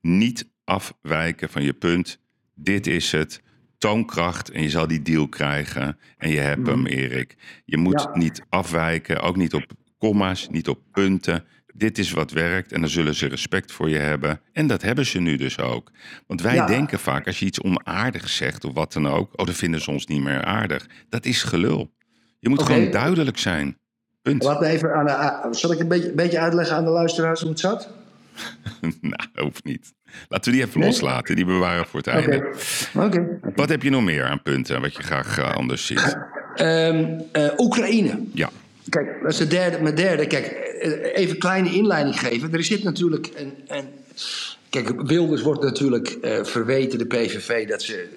niet afwijken van je punt. Dit is het. Toonkracht en je zal die deal krijgen. En je hebt hem, Erik. Je moet Mhm. Niet afwijken, ook niet op komma's, niet op punten. Dit is wat werkt en dan zullen ze respect voor je hebben. En dat hebben ze nu dus ook. Want wij Ja. denken vaak, als je iets onaardigs zegt of wat dan ook... oh, dan vinden ze ons niet meer aardig. Dat is gelul. Je moet gewoon duidelijk zijn. Punt. Laat me even aan de, zal ik een beetje, beetje uitleggen aan de luisteraars hoe het zat? <laughs> nou, hoeft niet. Laten we die even Nee? loslaten. Die bewaren voor het einde. Oké. Wat heb je nog meer aan punten wat je graag eh, anders ziet? Ehm, eh, Oekraïne. Ja, Kijk, dat is de derde, mijn derde. Kijk, eh, even een kleine inleiding geven. Er zit natuurlijk een. een kijk, Wilders wordt natuurlijk eh, verweten, de PVV, dat ze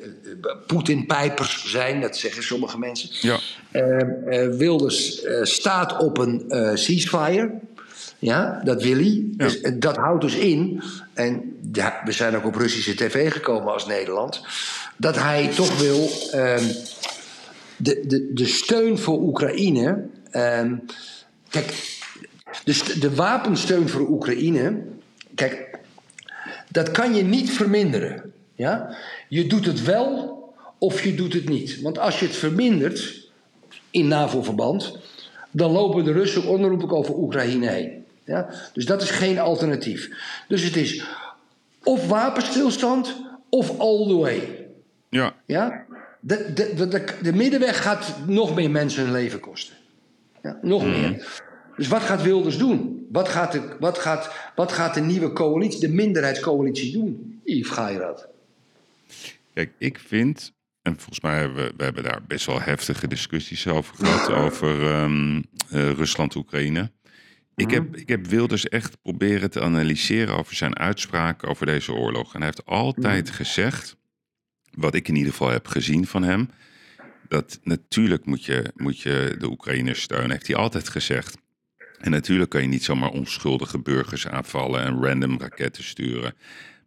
eh, Poetin-pijpers zijn. Dat zeggen sommige mensen. ja. Eh, eh, Wilders staat op een ceasefire. Ja, dat wil hij. Dus, dat houdt dus in, en ja, we zijn ook op Russische tv gekomen als Nederland, dat hij toch wil ehm, de, de, de steun voor Oekraïne. Ehm, kijk, de, st- de wapensteun voor Oekraïne. Kijk, dat kan je niet verminderen. Ja? Je doet het wel of je doet het niet. Want als je het vermindert in NAVO-verband, dan lopen de Russen onherroepelijk over Oekraïne heen. Ja? Dus dat is geen alternatief. Dus het is of wapenstilstand of all the way. ja. Ja? De, de, de, de, de middenweg gaat nog meer mensen hun leven kosten. Ja, nog meer. Dus wat gaat Wilders doen? Wat gaat, de, wat, gaat, wat gaat de nieuwe coalitie, de minderheidscoalitie doen? Yves Gairat. Kijk, ik vind, en volgens mij hebben we, we hebben daar best wel heftige discussies over gehad, <laughs> over ehm, eh, Rusland-Oekraïne. Ik heb, ik heb Wilders echt proberen te analyseren over zijn uitspraken over deze oorlog. En hij heeft altijd gezegd, wat ik in ieder geval heb gezien van hem, dat natuurlijk moet je, moet je de Oekraïners steunen, heeft hij altijd gezegd. En natuurlijk kan je niet zomaar onschuldige burgers aanvallen en random raketten sturen.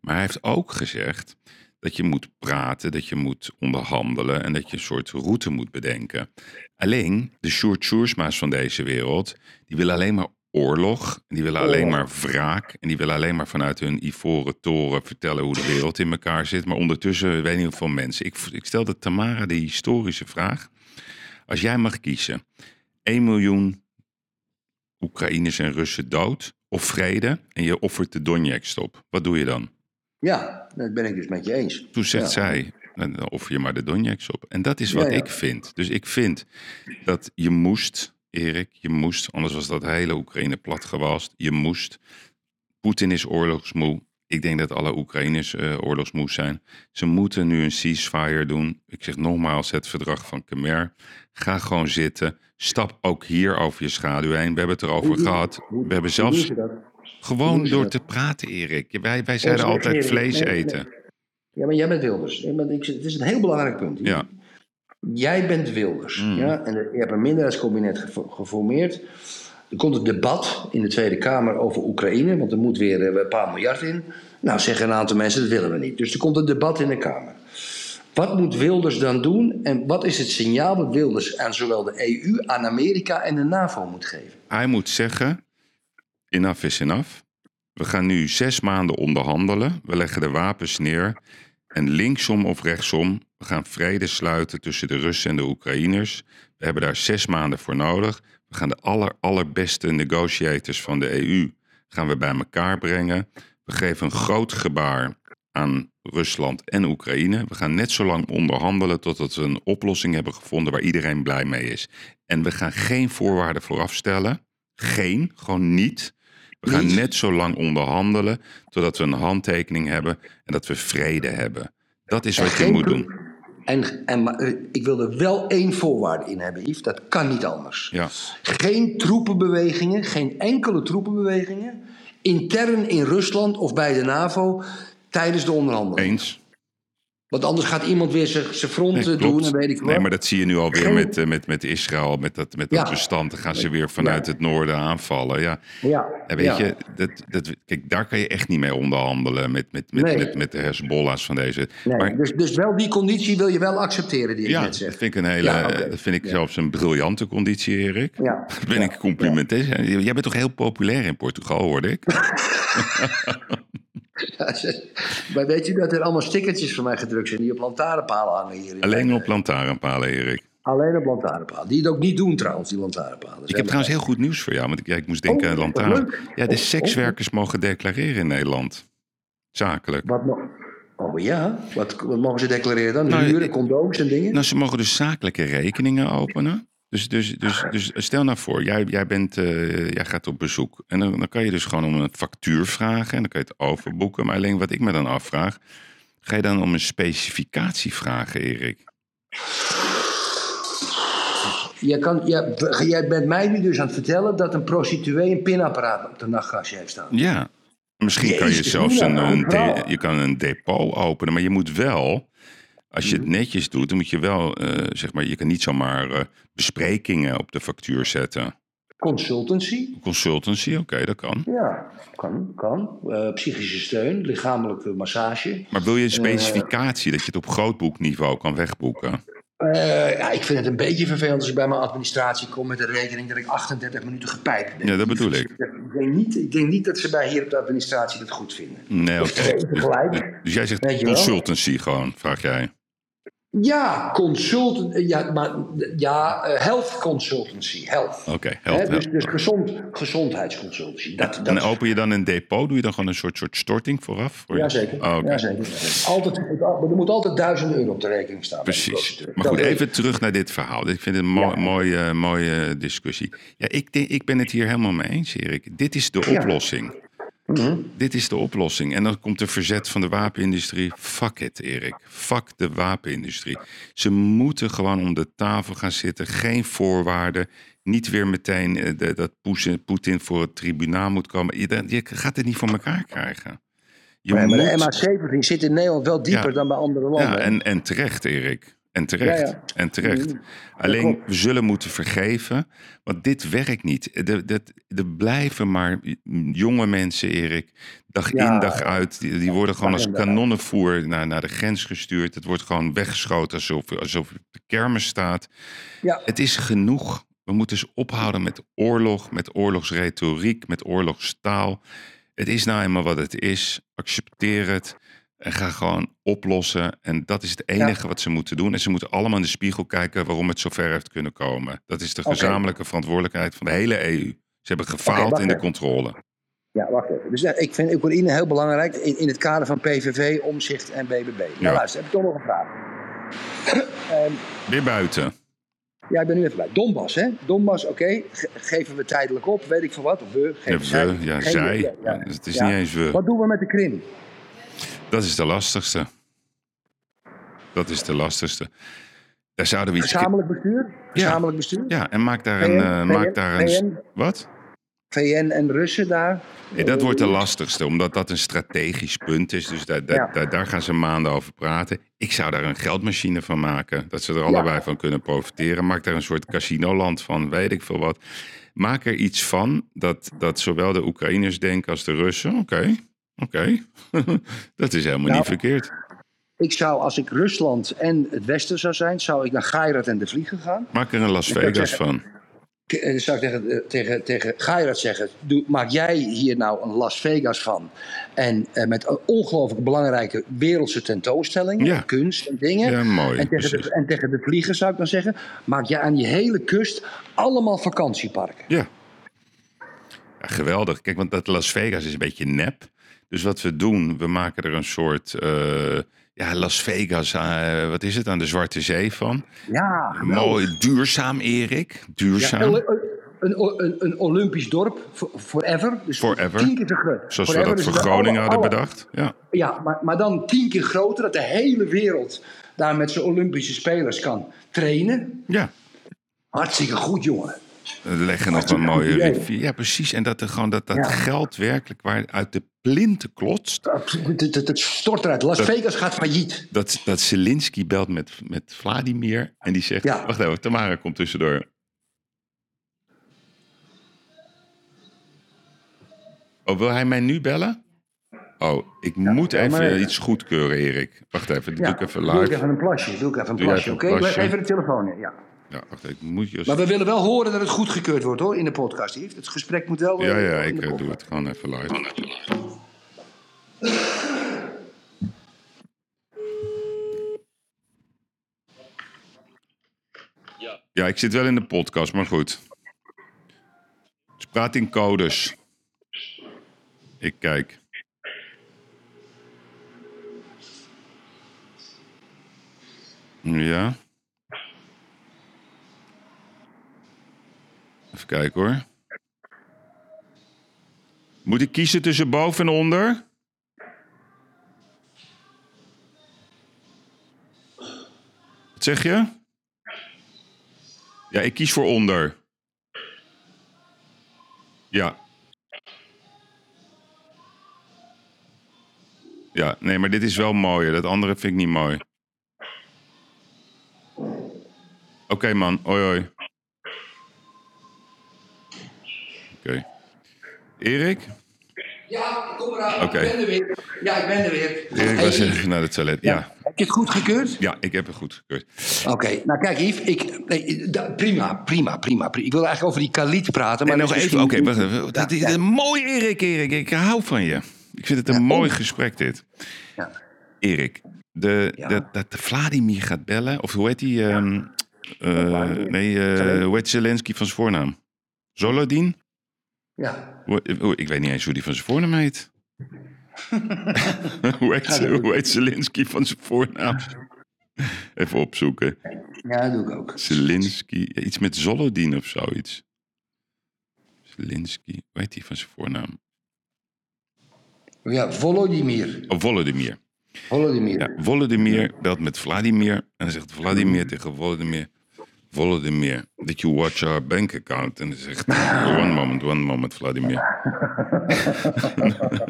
Maar hij heeft ook gezegd dat je moet praten, dat je moet onderhandelen en dat je een soort route moet bedenken. Alleen de Sjoersma's van deze wereld, die willen alleen maar oorlog, en die willen alleen maar wraak en die willen alleen maar vanuit hun ivoren toren vertellen hoe de wereld in elkaar zit. Maar ondertussen weet niet hoeveel mensen. Ik, ik stelde Tamara de historische vraag. Als jij mag kiezen, 1 miljoen Oekraïners en Russen dood of vrede en je offert de Donetsk op. Wat doe je dan? Ja, dat ben ik dus met je eens. Toen zegt Ja. zij, "Nou, dan offer je maar de Donetsk op. En dat is wat Ja, ja. ik vind. Dus ik vind dat je moest, Erik, je moest, anders was dat hele Oekraïne platgewalst. Je moest. Poetin is oorlogsmoe. Ik denk dat alle Oekraïners eh, oorlogsmoe zijn. Ze moeten nu een ceasefire doen. Ik zeg nogmaals het verdrag van Khmer. Ga gewoon zitten. Stap ook hier over je schaduw heen. We hebben het erover Hoe- gehad. hoe- We hebben zelfs gewoon door dat? te praten, Erik. Wij, wij zeiden Onze altijd regering- vlees eten. Ja, maar jij bent Wilders. Het is een heel belangrijk punt. Ja. Jij bent Wilders. Mm. Ja? En je hebt een minderheidskabinet geformeerd. Er komt een debat in de Tweede Kamer over Oekraïne, want er moet weer eh, een paar miljard in. Nou, zeggen een aantal mensen dat willen we niet. Dus er komt een debat in de Kamer. Wat moet Wilders dan doen en wat is het signaal dat Wilders aan zowel de EU, aan Amerika en de NAVO moet geven? Hij moet zeggen, enough is enough. We gaan nu zes maanden onderhandelen. We leggen de wapens neer. En linksom of rechtsom, we gaan vrede sluiten tussen de Russen en de Oekraïners. We hebben daar zes maanden voor nodig. We gaan de aller, allerbeste negotiators van de EU gaan we bij elkaar brengen. We geven een groot gebaar aan Rusland en Oekraïne. We gaan net zo lang onderhandelen totdat we een oplossing hebben gevonden waar iedereen blij mee is. En we gaan geen voorwaarden vooraf stellen. Geen, gewoon niet. We gaan net zo lang onderhandelen totdat we een handtekening hebben en dat we vrede hebben. Dat is wat je moet doen. En, en, maar, eh, ik wil er wel één voorwaarde in hebben, Yves. Dat kan niet anders. Ja. Geen troepenbewegingen, geen enkele troepenbewegingen. intern in Rusland of bij de NAVO tijdens de onderhandelingen. Eens. Want anders gaat iemand weer zijn front Nee, eh, doen en weet ik wat. Nee, maar dat zie je nu alweer Geen- met, eh, met, met Israël, met dat, met dat Ja. bestand. Dan gaan ze weer vanuit Ja. het noorden aanvallen. Ja. Ja, En weet ja. je, dat, dat, kijk, daar kan je echt niet mee onderhandelen met, met, met, Nee. met, met de Hezbollah's van deze. Nee, maar dus, dus wel die conditie wil je wel accepteren die ik ja, net dat zeg. vind ik een hele, dat vind ik zelfs een briljante conditie, Erik. Ja. Dat <laughs> ben ik complimenteer. Jij bent toch heel populair in Portugal, hoorde ik? <laughs> <laughs> <laughs> maar weet je dat er allemaal stickertjes van mij gedrukt zijn die op lantaarnpalen hangen hier? in Alleen op lantaarnpalen, Erik. Alleen op lantaarnpalen. Die het ook niet doen trouwens, die lantaarnpalen. Ik heb trouwens heel goed nieuws voor jou, want ik, ja, ik moest denken Oh, aan lantaarn. Ja, de Oh, sekswerkers mogen declareren in Nederland. Zakelijk. Wat mo- oh ja? Wat, wat mogen ze declareren dan? Nou, Huren, condooms en dingen? Nou, ze mogen dus zakelijke rekeningen openen. Dus, dus, dus, dus stel nou voor, jij, jij, bent, eh, jij gaat op bezoek. En dan, dan kan je dus gewoon om een factuur vragen. En dan kan je het overboeken. Maar alleen wat ik me dan afvraag... Ga je dan om een specificatie vragen, Erik? Jij, kan, jij, jij bent mij nu dus aan het vertellen dat een prostituee een pinapparaat op de nachtkastje heeft staan. Ja. Misschien kan je zelfs een, een, de- je kan een depot openen. Maar je moet wel... Als je het Mhm. netjes doet, dan moet je wel, eh, zeg maar, je kan niet zomaar eh, besprekingen op de factuur zetten. Consultancy? Consultancy, oké, dat kan. Ja, kan. kan. Eh, psychische steun, lichamelijke massage. Maar wil je een specificatie dat je het op grootboekniveau kan wegboeken? Ja, ik vind het een beetje vervelend als ik bij mijn administratie kom met een rekening dat ik 38 minuten gepijpt ben. Ja, dat bedoel ik. Ik denk niet, ik denk niet dat ze bij hier op de administratie dat goed vinden. Nee, oké. Dus jij zegt consultancy gewoon, vraag jij. Ja, consultant, eh, ja, maar, ja, eh, health consultancy, health. Oké, Hè, help, dus dus gezond, gezondheidsconsultancy. Dat, dat, En open je dan een depot? Doe je dan gewoon een soort, soort storting vooraf? Voor Jazeker. Oh. Jazeker. Altijd, er moet altijd duizend euro op de rekening staan. Precies. Maar goed, even terug naar dit verhaal. Ik vind het een mooi, Ja. mooie, mooie discussie. Ja, ik, ik ben het hier helemaal mee eens, Erik. Dit is de Ja. Mhm. Dit is de oplossing. En dan komt de verzet van de wapenindustrie. Fuck it, Erik. Fuck de wapenindustrie. Ze moeten gewoon om de tafel gaan zitten. Geen voorwaarden. Niet weer meteen eh, de- dat Poetin- voor het tribunaal moet komen. Je, je gaat het niet voor elkaar krijgen. Je Nee, maar de moet- MH17 zit in Nederland wel dieper Ja. dan bij andere landen. ja, en, en terecht, Erik. En terecht. Ja, ja. En terecht. Mm, Alleen, we zullen moeten vergeven. Want dit werkt niet. Er, er, er blijven maar jonge mensen, Erik. Dag Ja. in, dag uit. Die, die worden gewoon als kanonnenvoer naar, naar de grens gestuurd. Het wordt gewoon weggeschoten alsof, alsof op de kermis staat. Ja. Het is genoeg. We moeten eens ophouden met oorlog, met oorlogsretoriek, met oorlogstaal. Het is nou eenmaal wat het is. Accepteer het. En ga gewoon oplossen. En dat is het enige wat ze moeten doen. En ze moeten allemaal in de spiegel kijken waarom het zover heeft kunnen komen. Dat is de gezamenlijke verantwoordelijkheid van de hele EU. Ze hebben gefaald in de controle. Ja, wacht even. Dus ik vind Oekraïne heel belangrijk in, in het kader van PVV, Omzicht en BBB. Nou Ja. luister, heb ik toch nog een vraag. <clears throat> Ehm, Weer buiten. Ja, ik ben nu even bij. Donbass, hè? Donbass, oké. Ge- geven we tijdelijk op, weet ik veel wat. Of we. Ja, Geven we, zij. ja, Geen- zij. ja, ja. Het is niet eens we. Wat doen we met de Krim? Dat is de lastigste. Dat is de lastigste. Daar zouden we iets... Gezamenlijk bestuur? Gezamenlijk bestuur? Ja, en maak daar een... VN, eh, maak daar een VN. wat? VN en Russen daar? Nee, dat wordt de lastigste, omdat dat een strategisch punt is. Dus daar, daar, Ja. daar, daar gaan ze maanden over praten. Ik zou daar een geldmachine van maken. Dat ze er allebei van kunnen profiteren. Maak daar een soort casinoland van, weet ik veel wat. Maak er iets van dat, dat zowel de Oekraïners denken als de Russen. Oké, oké. <laughs> dat is helemaal Nou, niet verkeerd. Ik zou, als ik Rusland en het Westen zou zijn, zou ik naar Geirat en de Vliegen gaan. Maak er een Las Vegas van. K- eh, zou ik tegen, eh, tegen, tegen zeggen: doe, maak jij hier nou een Las Vegas van? En eh, met een ongelooflijk belangrijke wereldse tentoonstellingen, Ja. kunst en dingen. Ja, mooi. en, tegen de, en tegen de vliegers zou ik dan zeggen: maak jij aan die hele kust allemaal vakantieparken. Ja. ja. Geweldig. Kijk, want dat Las Vegas is een beetje nep. Dus wat we doen, we maken er een soort eh, ja, Las Vegas, eh, wat is het, aan de Zwarte Zee van. Ja. Mooi, duurzaam, Erik. Ja, Duurzaam. Oli- een, een, een Olympisch dorp, for- forever. Dus Forever. Tien keer zo groot. Zoals we dat voor Groningen alle- hadden bedacht. Ja. Ja, maar, maar dan tien keer groter, dat de hele wereld daar met zijn Olympische spelers kan trainen. ja. Hartstikke goed, jongen. Leggen nog een mooie rivier. Ja, precies. En dat er gewoon dat, dat Ja. geld werkelijk waar uit de plinten klotst. Het, stort eruit. Las Dat- Vegas gaat failliet. Dat, dat Zelensky belt met, met Vladimir en die zegt... Ja. Wacht even, Tamara komt tussendoor. Oh, wil hij mij nu bellen? Oh, ik moet even maar- iets goedkeuren, Erik. Wacht even, doe ik even Doe ik live. even een plasje. Doe ik even een Doe plasje, oké? Even de telefoon in, ja. Ja, wacht even, ik moet je... Maar we willen wel horen dat het goedgekeurd wordt, hoor, in de podcast. Het gesprek moet wel... Ja, eh, ja, ik eh, doe het gewoon even live. Ja, ik zit wel in de podcast, maar goed. Dus praat in codes. Ik kijk. Ja. Even kijken hoor. Moet ik kiezen tussen boven en onder? Wat zeg je? Ja, ik kies voor onder. Ja. Ja, nee, maar dit is wel mooier. Dat andere vind ik niet mooi. Oké, man. Hoi, hoi. Oké. Erik? Ja, kom eraan. Oké. Ik ben er weer. Ja, ik ben er weer. Erik was even naar het toilet. Ja. Je het goed gekeurd? ja, ik heb het goed gekeurd. Oké, nou kijk Yves, ik, nee, da- prima, prima, prima, prima. Ik wil eigenlijk over die kaliet praten. Maar En nog even, oké, wacht even. Dat is een mooi, Erik, Erik. Ik hou van je. Ik vind het een Ja, mooi oh. gesprek, dit. Ja. Erik, de, Ja. dat, dat de Vladimir gaat bellen, of hoe heet die? ehm, eh, nee, eh, hoe heet Zelensky van zijn voornaam? Zolodin? Ja. Hoe- Ik weet niet eens hoe die van zijn voornaam heet. <laughs> hoe, heet dat- hoe heet Zelensky van zijn voornaam? Even opzoeken. ja, dat doe ik ook. Zelensky, iets met Zolodin of zoiets. Zelensky, hoe heet die van zijn voornaam? Ja, Volodymyr. Oh, Volodymyr. Volodymyr. Ja, Volodymyr belt met Vladimir. En dan zegt Vladimir tegen Volodymyr... Volodymyr, did you watch our bank account? En dan zegt one moment, one moment, Vladimir. <laughs>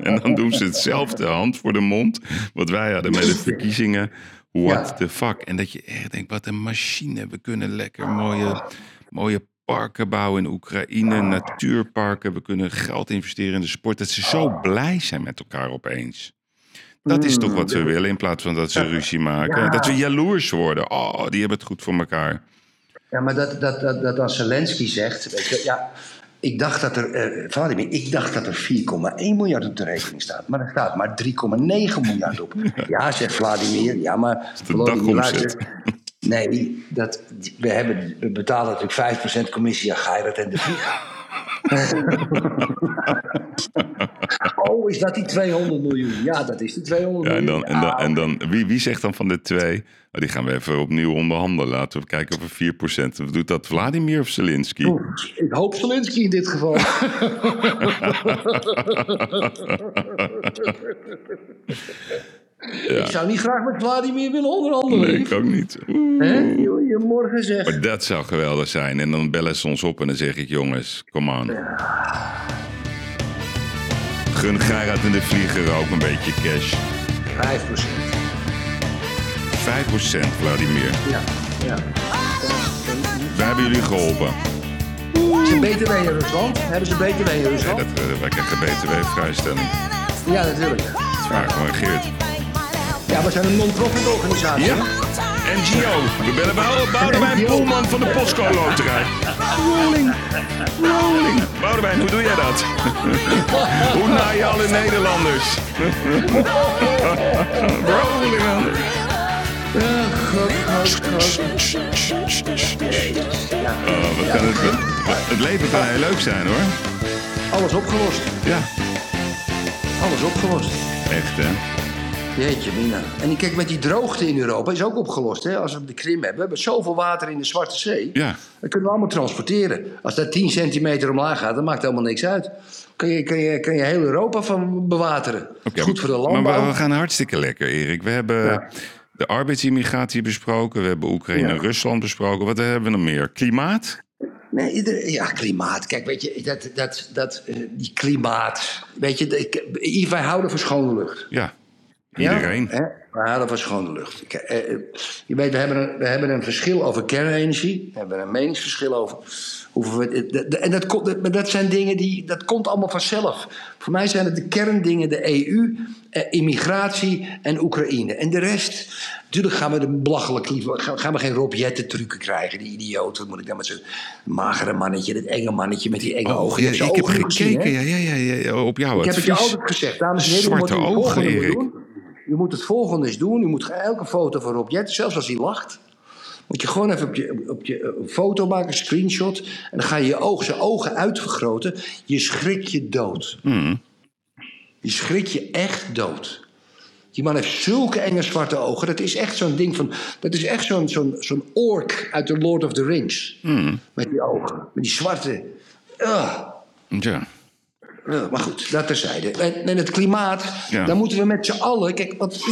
en dan doen ze hetzelfde, hand voor de mond... wat wij hadden met de verkiezingen. What Ja. the fuck? En dat je echt denkt, wat een machine. We kunnen lekker mooie, mooie parken bouwen in Oekraïne, natuurparken. We kunnen geld investeren in de sport. Dat ze zo blij zijn met elkaar opeens. Dat is toch wat we willen in plaats van dat ze ruzie maken. Dat we jaloers worden. Oh, die hebben het goed voor elkaar. Ja, maar dat, dat, dat, dat als Zelensky zegt, weet je, ja, ik dacht dat er, eh, Vladimir, ik dacht dat er 4,1 miljard op de rekening staat. Maar er staat maar 3,9 miljard op. <laughs> Ja, zegt Vladimir, ja, maar Vladimir, luister, Nee, dat, we, hebben, we betalen natuurlijk 5% commissie aan Geirat en de Vlieg. <laughs> Oh, is dat die 200 miljoen? Ja, dat is de 200 Ja, en miljoen. dan, en dan, en dan wie, wie zegt dan van de twee? Oh, die gaan we even opnieuw onderhandelen. Laten we kijken of we 4%. Doet dat Vladimir of Zelensky? Ik hoop Zelensky in dit geval. <laughs> <laughs> Ik zou niet graag met Vladimir willen onderhandelen. Nee, ik ook niet. Je, je morgen zegt. Maar dat zou geweldig zijn. En dan bellen ze ons op en dan zeg ik, jongens, kom aan. Gun Gerard en de Vlieger ook een beetje cash. 5% 5% Vladimir. Ja, ja. Daar hebben jullie geholpen. Hebben ze BTW in Rusland? Hebben ze BTW in Nee, Rusland? dat, eh, wij krijgen btw-vrijstelling. Ja, natuurlijk. Vraag gewoon Geert. Ja, we zijn een non-profit organisatie. Ja, NGO. We bellen Bou- Boudewijn Polman van de Postco Loterij. Rolling, rolling. Boudewijn, hoe doe jij dat? <laughs> hoe naai je alle Nederlanders? <laughs> rolling. Oh, wat kan het, het leven kan heel leuk zijn hoor. Alles opgelost. Ja, Alles opgelost. echt hè. Jeetje, Mina. En kijk, met die droogte in Europa is ook opgelost. Hè? Als we de Krim hebben. We hebben zoveel water in de Zwarte Zee. Ja. Dat kunnen we allemaal transporteren. Als dat 10 centimeter omlaag gaat, dan maakt helemaal niks uit. Kan je, kan je, je heel Europa van bewateren. Goed voor de maar landbouw. we, we gaan hartstikke lekker, Erik. We hebben Ja. de arbeidsimmigratie besproken. We hebben Oekraïne en. Rusland besproken. Wat hebben we nog meer? Klimaat? Nee, ja, klimaat. Kijk, weet je, dat, dat, dat, eh, die klimaat. Weet je, ik, wij houden van schone lucht. Ja, Ja? iedereen. Hè? We houden van schone lucht. Kijk, eh, eh, je weet, we hebben, een, we hebben een verschil over kernenergie. We hebben een meningsverschil over. Hoeveel we, de- de- en dat, dat, maar dat zijn dingen die. Dat komt allemaal vanzelf. Voor mij zijn het de kerndingen: de EU, eh, immigratie en Oekraïne. En de rest. Natuurlijk gaan we de belachelijk liever. Gaan, we geen Rob Jetten trucken krijgen, die idioot. Wat moet ik dan met zo'n magere mannetje, dat enge mannetje met die enge Oh, ogen. ja, ik heb ogen gezien, gekeken ja, ja, ja, ja, op jou. Ik heb het je altijd gezegd, dames en heren. Zwarte ogen, Erik. U moet het volgende eens doen. U moet elke foto van Rob Jetten, zelfs als hij lacht... moet je gewoon even op je, op je eh, een foto maken, een screenshot... en dan ga je je oog, zijn ogen uitvergroten. Je schrik je dood. Hmm. Je schrik je echt dood. Die man heeft zulke enge zwarte ogen. Dat is echt zo'n ding van... Dat is echt zo'n zo'n zo'n ork uit The Lord of the Rings. Hmm. Met die ogen. Met die zwarte... Ugh. Ja. Maar goed, dat terzijde. En, en het klimaat, Ja. daar moeten we met z'n allen... Kijk, want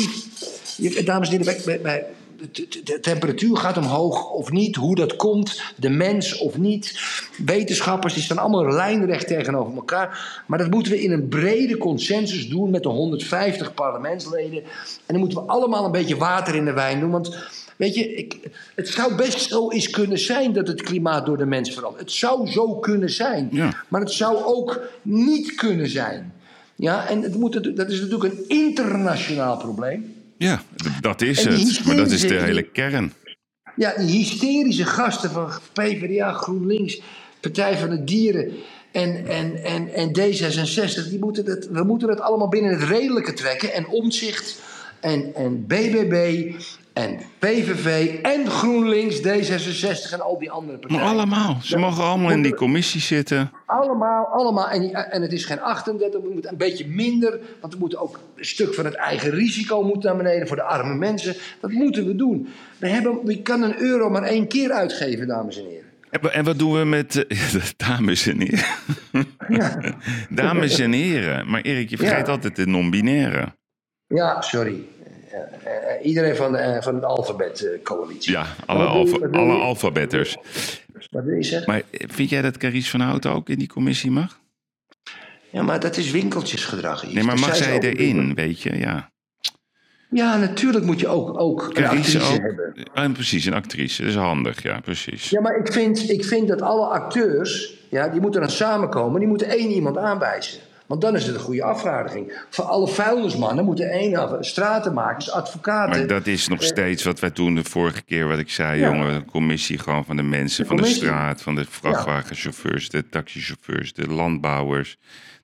dames en heren, bij, bij, bij- de, de- de temperatuur gaat omhoog of niet. Hoe dat komt, de mens of niet. Wetenschappers die staan allemaal lijnrecht tegenover elkaar. Maar dat moeten we in een brede consensus doen met de 150 parlementsleden. En dan moeten we allemaal een beetje water in de wijn doen. Want weet je, ik, het zou best zo eens kunnen zijn dat het klimaat door de mens verandert. Het zou zo kunnen zijn. Ja. Maar het zou ook niet kunnen zijn. Ja, en het moet, dat is natuurlijk een internationaal probleem. Ja, dat is het. Maar dat is de hele kern. Ja, die hysterische gasten van PvdA, GroenLinks, Partij van de Dieren en, en, en, en D66, die moeten het, we moeten het allemaal binnen het redelijke trekken. En Omzicht en, en BBB en PVV en GroenLinks, D66 en al die andere partijen. Maar allemaal. Ze mogen allemaal in die commissie zitten. Allemaal, allemaal. En, en het is geen 38, we moeten een beetje minder. Want we moeten ook een stuk van het eigen risico moeten naar beneden voor de arme mensen. Dat moeten we doen. We, hebben, we kan een euro maar één keer uitgeven, dames en heren. En wa- En wat doen we met... eh, <laughs> dames en heren. <laughs> dames en heren. Maar Erik, je vergeet Ja. altijd de non-binaire. Ja, sorry. Eh, eh, iedereen van, de, eh, van het alfabetcoalitie. Ja, alle, je- alle alfabetters. Wat wil je zeggen? Maar vind jij dat Carice van Houten ook in die commissie mag? Ja, maar dat is winkeltjesgedrag. Yves. Nee, maar mag zij erin, weet je? Ja. Ja, natuurlijk moet je ook, ook een actrice ook. hebben. Ah, precies, een actrice. Dat is handig, ja, precies. Ja, maar ik vind, ik vind dat alle acteurs, ja, die moeten dan samenkomen. Die moeten één iemand aanwijzen. Want dan is het een goede afvaardiging. Voor alle vuilnismannen moeten één af. Stratenmakers, advocaten. Maar dat is nog steeds wat wij toen de vorige keer, wat ik zei, Ja. jongen. Een commissie gewoon van de mensen, De van de straat, van de vrachtwagenchauffeurs, de taxichauffeurs, de landbouwers,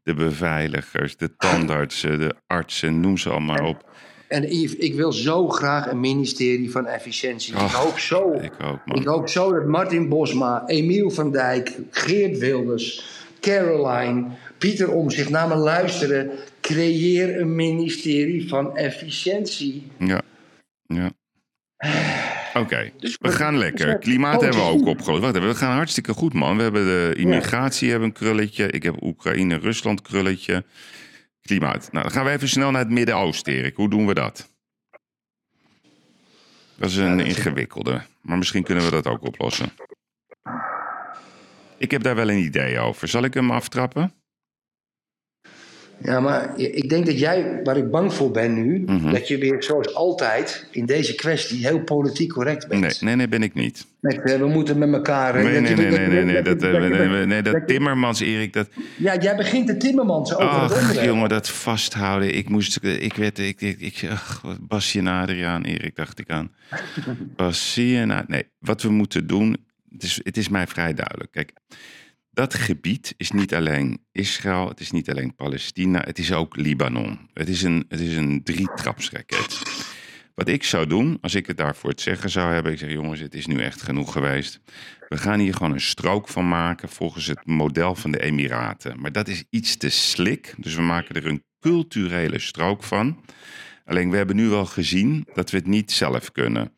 de beveiligers, de tandartsen, de artsen, noem ze allemaal op. En Yves, ik wil zo graag een ministerie van efficiëntie. ik hoop zo. ik man. Ik hoop zo dat Martin Bosma, Emiel van Dijk, Geert Wilders, Caroline, Pieter om zich naar me luisteren. Creëer een ministerie van efficiëntie. Ja. ja. Oké, Dus we gaan lekker. Klimaat oh, hebben we ook opgelost. Wacht even, we gaan hartstikke goed, man. We hebben de immigratie hebben een krulletje. Ik heb Oekraïne-Rusland krulletje. Klimaat. Nou, dan gaan we even snel naar het Midden-Oosten, Erik. Hoe doen we dat? Dat is een ingewikkelde. Maar misschien kunnen we dat ook oplossen. Ik heb daar wel een idee over. Zal ik hem aftrappen? Ja, maar ik denk dat jij, waar ik bang voor ben nu, Mhm. dat je weer zoals altijd in deze kwestie heel politiek correct bent. Nee, nee, nee, ben ik niet. Met, eh, we moeten met elkaar. eh, Nee, nee, nee, nee, nee, nee. dat- eh, nee, dat- Timmermans, Erik, dat... Ja, jij begint de Timmermans over Ach, jongen, dat vasthouden. Ik moest, ik werd, ik, ik, ik ach, Basje en Adriaan, Erik, dacht ik aan. <laughs> Basje en Nee, wat we moeten doen, het is, het is mij vrij duidelijk. Kijk, dat gebied is niet alleen Israël, het is niet alleen Palestina, het is ook Libanon. Het is een, het is een drietrapsraket. Wat ik zou doen, als ik het daarvoor het zeggen zou hebben, ik zeg jongens, het is nu echt genoeg geweest. We gaan hier gewoon een strook van maken volgens het model van de Emiraten. Maar dat is iets te slik, dus we maken er een culturele strook van. Alleen we hebben nu wel gezien dat we het niet zelf kunnen.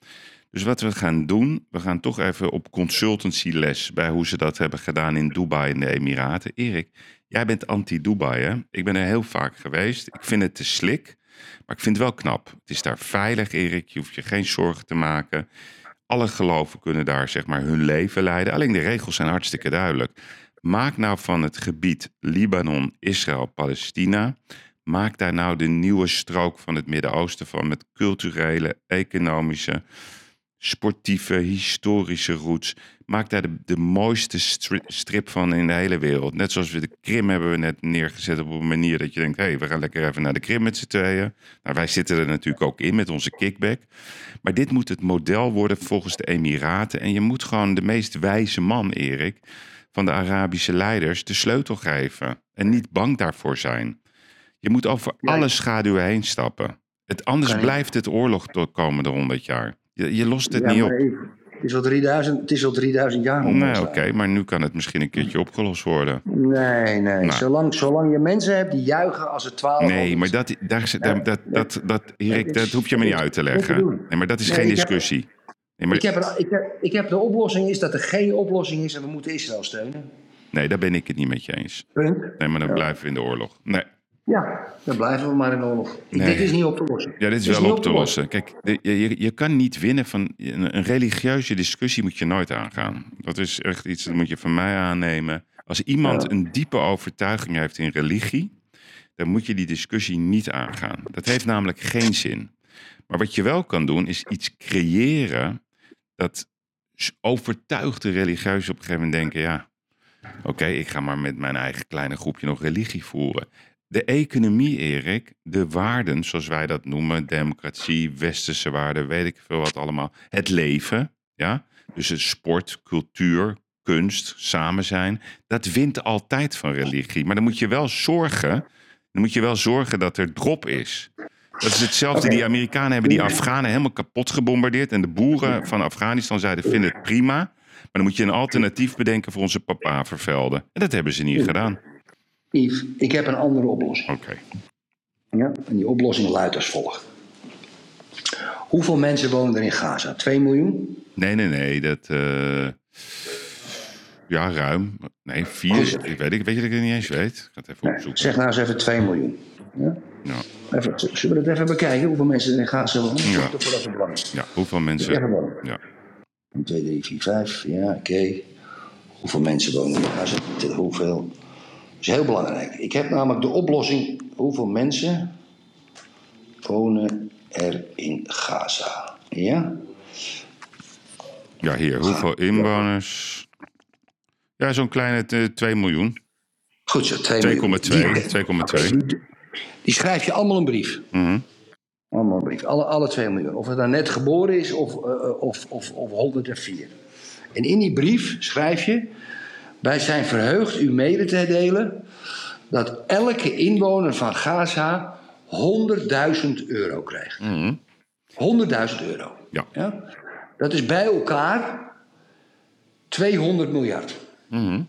Dus wat we gaan doen, we gaan toch even op consultancy les bij hoe ze dat hebben gedaan in Dubai en de Emiraten. Erik, jij bent anti-Dubai hè? Ik ben er heel vaak geweest. Ik vind het te slik, maar ik vind het wel knap. Het is daar veilig Erik, je hoeft je geen zorgen te maken. Alle geloven kunnen daar zeg maar hun leven leiden. Alleen de regels zijn hartstikke duidelijk. Maak nou van het gebied Libanon, Israël, Palestina. Maak daar nou de nieuwe strook van het Midden-Oosten van met culturele, economische, sportieve, historische roots. Maak daar de, de mooiste stri- strip van in de hele wereld. Net zoals we de Krim hebben we net neergezet op een manier dat je denkt... hé, hey, we gaan lekker even naar de Krim met z'n tweeën. Nou, wij zitten er natuurlijk ook in met onze kickback. Maar dit moet het model worden volgens de Emiraten. En je moet gewoon de meest wijze man, Erik, van de Arabische leiders de sleutel geven. En niet bang daarvoor zijn. Je moet over alle schaduwen heen stappen. Het, anders blijft het oorlog de komende honderd jaar. Je, je lost het Ja, niet op. even, Het is al 3000, het is al 3000 jaar Nee, oké, maar nu kan het misschien een keertje opgelost worden. Nee, nee. Nou. Zolang, zolang je mensen hebt die juichen als het 12 Nee, maar dat, daar, daar, dat, dat, dat, Erik, dat hoef je me niet uit te leggen. Nee, maar dat is Nee, geen discussie. Nee, maar, Ik heb, ik, heb, ik heb de oplossing is dat er geen oplossing is en we moeten Israël steunen. nee, daar ben ik het niet met je eens. Punt. Nee, maar dan blijven we in de oorlog. Nee. Ja, dan blijven we maar in oorlog. Nee. Dit is niet op te lossen. Ja, dit is Dit wel op te lossen. Kijk, je, je, je kan niet winnen van... Een, een religieuze discussie moet je nooit aangaan. Dat is echt iets dat moet je van mij aannemen. Als iemand Ja. een diepe overtuiging heeft in religie... dan moet je die discussie niet aangaan. Dat heeft namelijk geen zin. Maar wat je wel kan doen, is iets creëren... dat overtuigde religieuzen op een gegeven moment denken... ja, oké, ik ga maar met mijn eigen kleine groepje nog religie voeren. De economie, Erik, de waarden, zoals wij dat noemen, democratie, westerse waarden, weet ik veel wat allemaal. Het leven, ja, dus het sport, cultuur, kunst, samen zijn, dat wint altijd van religie. Maar dan moet je wel zorgen, dan moet je wel zorgen dat er drop is. Dat is hetzelfde. Die Amerikanen hebben die Afghanen helemaal kapot gebombardeerd. En de boeren van Afghanistan zeiden: vinden het prima. Maar dan moet je een alternatief bedenken voor onze papa-vervelden. En dat hebben ze niet gedaan. Yves, ik heb een andere oplossing. Oké. Ja? En die oplossing luidt als volgt. Hoeveel mensen wonen er in Gaza? 2 miljoen? Nee, nee, nee. Dat. eh, ja, ruim. Nee, vier. Goed. Ik weet, ik weet je dat ik het niet eens weet. Ik ga het even Nee, opzoeken. zeg nou eens even 2 miljoen. Ja? Ja. Even, zullen we dat even bekijken? Hoeveel mensen er in Gaza wonen? Ja. Dat is belangrijk. ja, hoeveel mensen. Ja. 1, 2, 3, 4, 5. Ja, oké. Hoeveel mensen wonen in Gaza? Hoeveel? Is heel belangrijk. Ik heb namelijk de oplossing. Hoeveel mensen wonen er in Gaza? Ja? ja, hier. Hoeveel inwoners? Ja, zo'n kleine eh, 2 miljoen. 2,2. Goed zo, 2 miljoen. 2,2. Die, die schrijf je allemaal een brief. Mhm. Allemaal een brief. Alle, alle 2 miljoen. Of het dan net geboren is of, eh, of, of, of 104. En in die brief schrijf je... Wij zijn verheugd u mede te delen... dat elke inwoner van Gaza 100.000 euro krijgt. Mhm. 100.000 euro. Ja. Dat is bij elkaar 200 miljard. Mhm.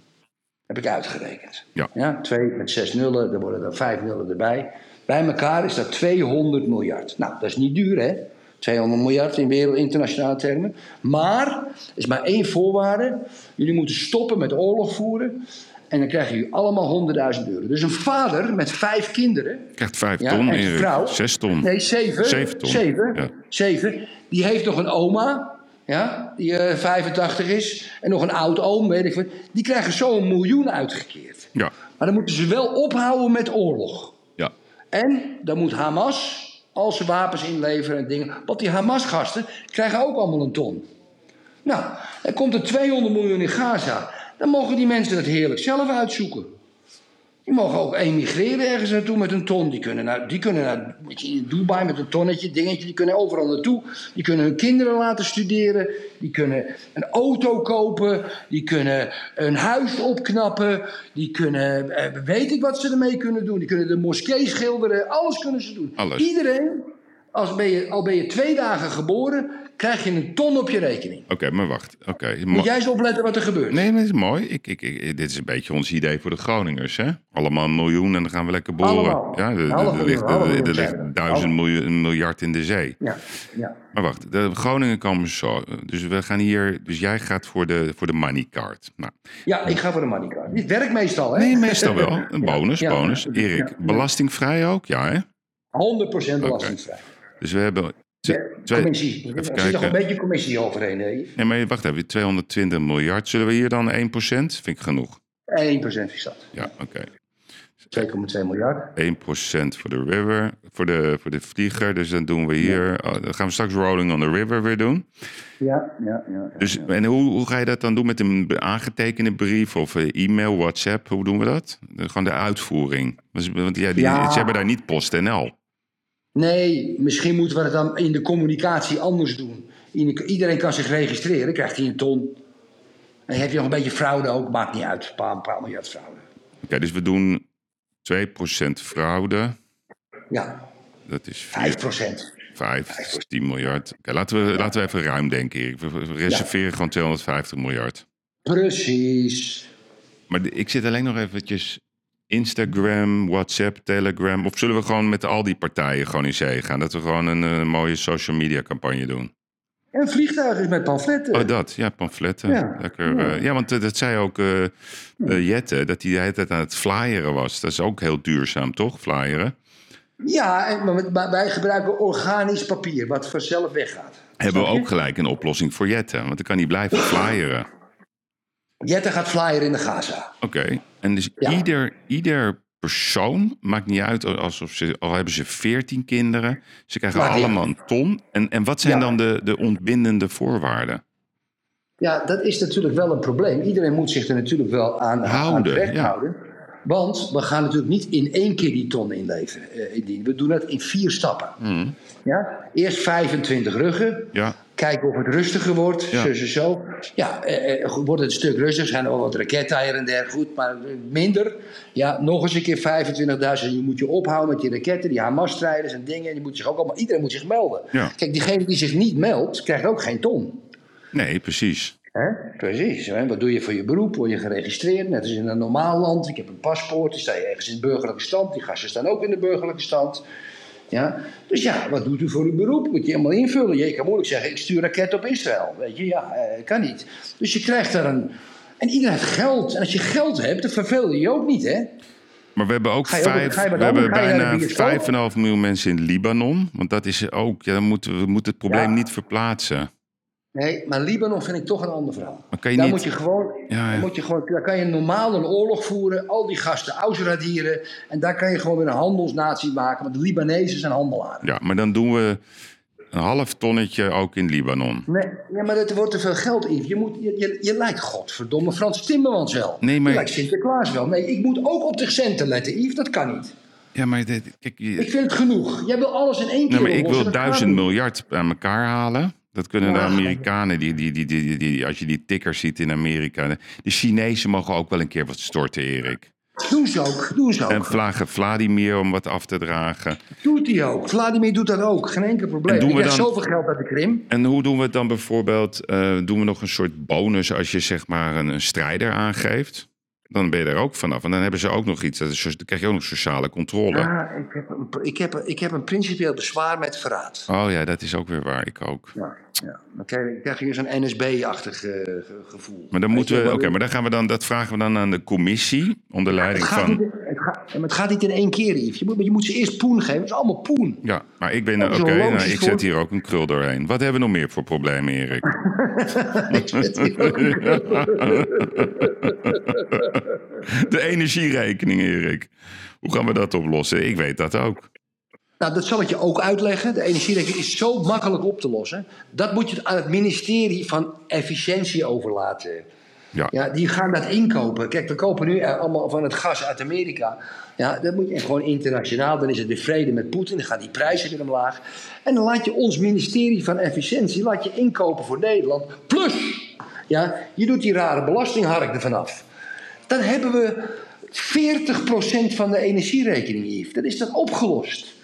Heb ik uitgerekend. Ja. twee met zes nullen, dan worden er vijf nullen erbij. Bij elkaar is dat 200 miljard. Nou, dat is niet duur, hè? 200 miljard in wereld internationale termen. Maar er is maar één voorwaarde. Jullie moeten stoppen met oorlog voeren. En dan krijgen jullie allemaal 100.000 euro. Dus een vader met vijf kinderen. Krijgt vijf Ja, ton, en Erik. vrouw. Zes ton. Nee, zeven. Zeven ton, Zeven. ja. Zeven. Die heeft nog een oma. Ja, die eh, 85 is. En nog een oud oom, weet ik wat. Die krijgen zo een miljoen uitgekeerd. Ja, Maar dan moeten ze wel ophouden met oorlog. ja. En dan moet Hamas al zijn wapens inleveren en dingen. Want die Hamas-gasten krijgen ook allemaal een ton. Nou, er komt er 200 miljoen in Gaza. Dan mogen die mensen dat heerlijk zelf uitzoeken. Die mogen ook emigreren ergens naartoe met een ton. Die kunnen naar, die kunnen naar in Dubai met een tonnetje, dingetje. Die kunnen overal naartoe. Die kunnen hun kinderen laten studeren. Die kunnen een auto kopen. Die kunnen een huis opknappen. Die kunnen, eh, weet ik wat ze ermee kunnen doen. Die kunnen de moskee schilderen. Alles kunnen ze doen. Alles. Iedereen, als ben je, al ben je twee dagen geboren, krijg je een ton op je rekening. Oké, maar wacht. Oké. Moet mo- jij eens opletten wat er gebeurt. Nee, maar dat is mooi. Ik, ik, ik- dit is een beetje ons idee voor de Groningers, hè? Allemaal een miljoen en dan gaan we lekker boren. Allemaal. Ja, er, ligt, ligt duizend miljoen, miljard in de zee. Ja, ja. Maar wacht, de Groningen komen zo. Dus we gaan hier. Dus jij gaat voor de, voor de money card. Nou, ja, ik ga voor de money card. Dit werkt meestal, hè? nee, meestal wel. <laughs> Een bonus, Ja, bonus. ja, Erik, belastingvrij ook? Ja, hè? 100% belastingvrij. Dus we hebben. Twee- commissie. Er zit nog een beetje commissie overheen? Nee, maar wacht even. 220 miljard. Zullen we hier dan 1%? Vind ik genoeg. 1% is dat. Ja, oké. 2,2 miljard. 1% voor de river, voor de, voor de vlieger. Dus dan doen we hier, oh, dan gaan we straks Rolling on the River weer doen. Ja, ja, ja. ja. Dus, En hoe, hoe ga je dat dan doen met een aangetekende brief of eh, e-mail, WhatsApp? Hoe doen we dat? Gewoon de uitvoering. Want ja, die, ze hebben daar niet PostNL. Nee, misschien moeten we het dan in de communicatie anders doen. Iedereen kan zich registreren, krijgt hij een ton. En heb je nog een beetje fraude ook, maakt niet uit. Een paar, een paar miljard fraude. Oké, dus we doen 2% fraude. Ja, Dat is 5%. 5, dat is 10 miljard. Laten, we, laten we even ruim denken, Erik. We reserveren gewoon 250 miljard. Precies. Maar ik zit alleen nog eventjes Instagram, WhatsApp, Telegram. Of zullen we gewoon met al die partijen gewoon in zee gaan? Dat we gewoon een, eh, mooie social media campagne doen. En vliegtuigen met pamfletten. Oh, dat. Ja, pamfletten. Ja. Lekker. Ja. Ja, ja want eh, dat zei ook eh eh, Jette, dat hij de hele tijd aan het flyeren was. Dat is ook heel duurzaam, toch? Flyeren. Ja, en, maar maar wij gebruiken organisch papier, wat vanzelf weggaat. Hebben we ook gelijk een oplossing voor Jette. Want dan kan hij blijven <laughs> flyeren. Jette gaat flyer in de Gaza. Oké. En dus Ja. ieder, ieder persoon, maakt niet uit alsof ze, al hebben ze veertien kinderen, ze krijgen allemaal een ton. En, en wat zijn Ja. dan de, de ontbindende voorwaarden? Ja, dat is natuurlijk wel een probleem. Iedereen moet zich er natuurlijk wel aan, aan Houden, ja. houden. Want we gaan natuurlijk niet in één keer die ton inleveren. eh. We doen dat in vier stappen. Ja? Eerst 25 ruggen. Ja, Kijken of het rustiger wordt. Ja. Zo, zo, zo. Ja, eh, eh, wordt het een stuk rustiger. Zijn er wel wat raketten hier en der. Goed, maar minder. Ja, nog eens een keer 25.000. Je moet je ophouden met die raketten. Die Hamas-strijders en dingen. Die moeten zich ook allemaal, iedereen moet zich melden. Ja. Kijk, diegene die zich niet meldt, krijgt ook geen ton. nee, precies. Hè? Precies. Hè? Wat doe je voor je beroep? Word je geregistreerd? Net als in een normaal land. Ik heb een paspoort. Die sta je ergens in de burgerlijke stand. Die gasten staan ook in de burgerlijke stand. Ja? Dus ja, wat doet u voor uw beroep? Moet je helemaal invullen. Je kan moeilijk zeggen, ik stuur raket op Israël. Weet je, ja, eh, kan niet. Dus je krijgt daar een... En iedereen heeft geld. En als je geld hebt, dan verveel je je ook niet, hè? Maar we hebben ook vijf, we hebben bijna bioscoop? 5,5 miljoen mensen in Libanon. Want dat is ook, ja, dan moeten we we moeten het probleem Ja. niet verplaatsen. Nee, maar Libanon vind ik toch een ander verhaal. Maar kan je daar, niet- moet je gewoon, Ja, moet je gewoon, daar kan je normaal een oorlog voeren, al die gasten ausradieren. En daar kan je gewoon weer een handelsnatie maken, want de Libanezen zijn handelaren. Ja, maar dan doen we een half tonnetje ook in Libanon. Nee, ja, maar dat wordt te veel geld, Yves. Je, moet, je, je, je lijkt godverdomme Frans Timmermans wel. Nee, maar- Je lijkt Sinterklaas wel. Nee, ik moet ook op de centen letten, Yves. Dat kan niet. Ja, maar dit, kijk, je- Ik vind het genoeg. Jij wil alles in één keer Nee, maar ik wil duizend miljard aan elkaar halen. Dat kunnen de. Amerikanen, die, die, die, die, als je die tickers ziet in Amerika. De Chinezen mogen ook wel een keer wat storten, Erik. Doen ze ook, doen ze ook. En vragen Vladimir om wat af te dragen. Doet hij ook. Vladimir doet dat ook. Geen enkel probleem. En doen we dan- zoveel geld uit de Krim. En hoe doen we het dan bijvoorbeeld? eh, doen we nog een soort bonus als je zeg maar een, een strijder aangeeft? Dan ben je er ook vanaf. En dan hebben ze ook nog iets. Dat is, dan krijg je ook nog sociale controle. Ja, ik, heb een, ik, heb, ik heb een principieel bezwaar met verraad. Oh ja, dat is ook weer waar. Ik ook. Ja, ja. Dan krijg je, zo'n NSB-achtig eh, ge- gevoel. Maar dan moeten we. Oké, maar dan gaan we dan. Dat vragen we dan aan de commissie. Onder het leiding gaat, van. niet, het, gaat, het gaat niet in één keer, Yves. Je moet, je moet ze eerst poen geven. Het is allemaal poen. Ja, maar ik ben. Oké, nou, ik zet hier ook een krul doorheen. Wat hebben we nog meer voor problemen, Erik? <laughs> Ik zet hier ook een- <laughs> De energierekening, Erik. Hoe gaan we dat oplossen? Ik weet dat ook. Nou, dat zal ik je ook uitleggen. De energierekening is zo makkelijk op te lossen. Dat moet je aan het ministerie van Efficiëntie overlaten. Ja. Ja, die gaan dat inkopen. Kijk, we kopen nu eh, allemaal van het gas uit Amerika. Ja, dat moet je gewoon internationaal. Dan is het weer vrede met Poetin. Dan gaan die prijzen weer omlaag. En dan laat je ons ministerie van Efficiëntie laat je inkopen voor Nederland. Plus, ja, je doet die rare belastinghark ervan af. Dan hebben we 40% van de energierekening, Yves. Dat is dan opgelost.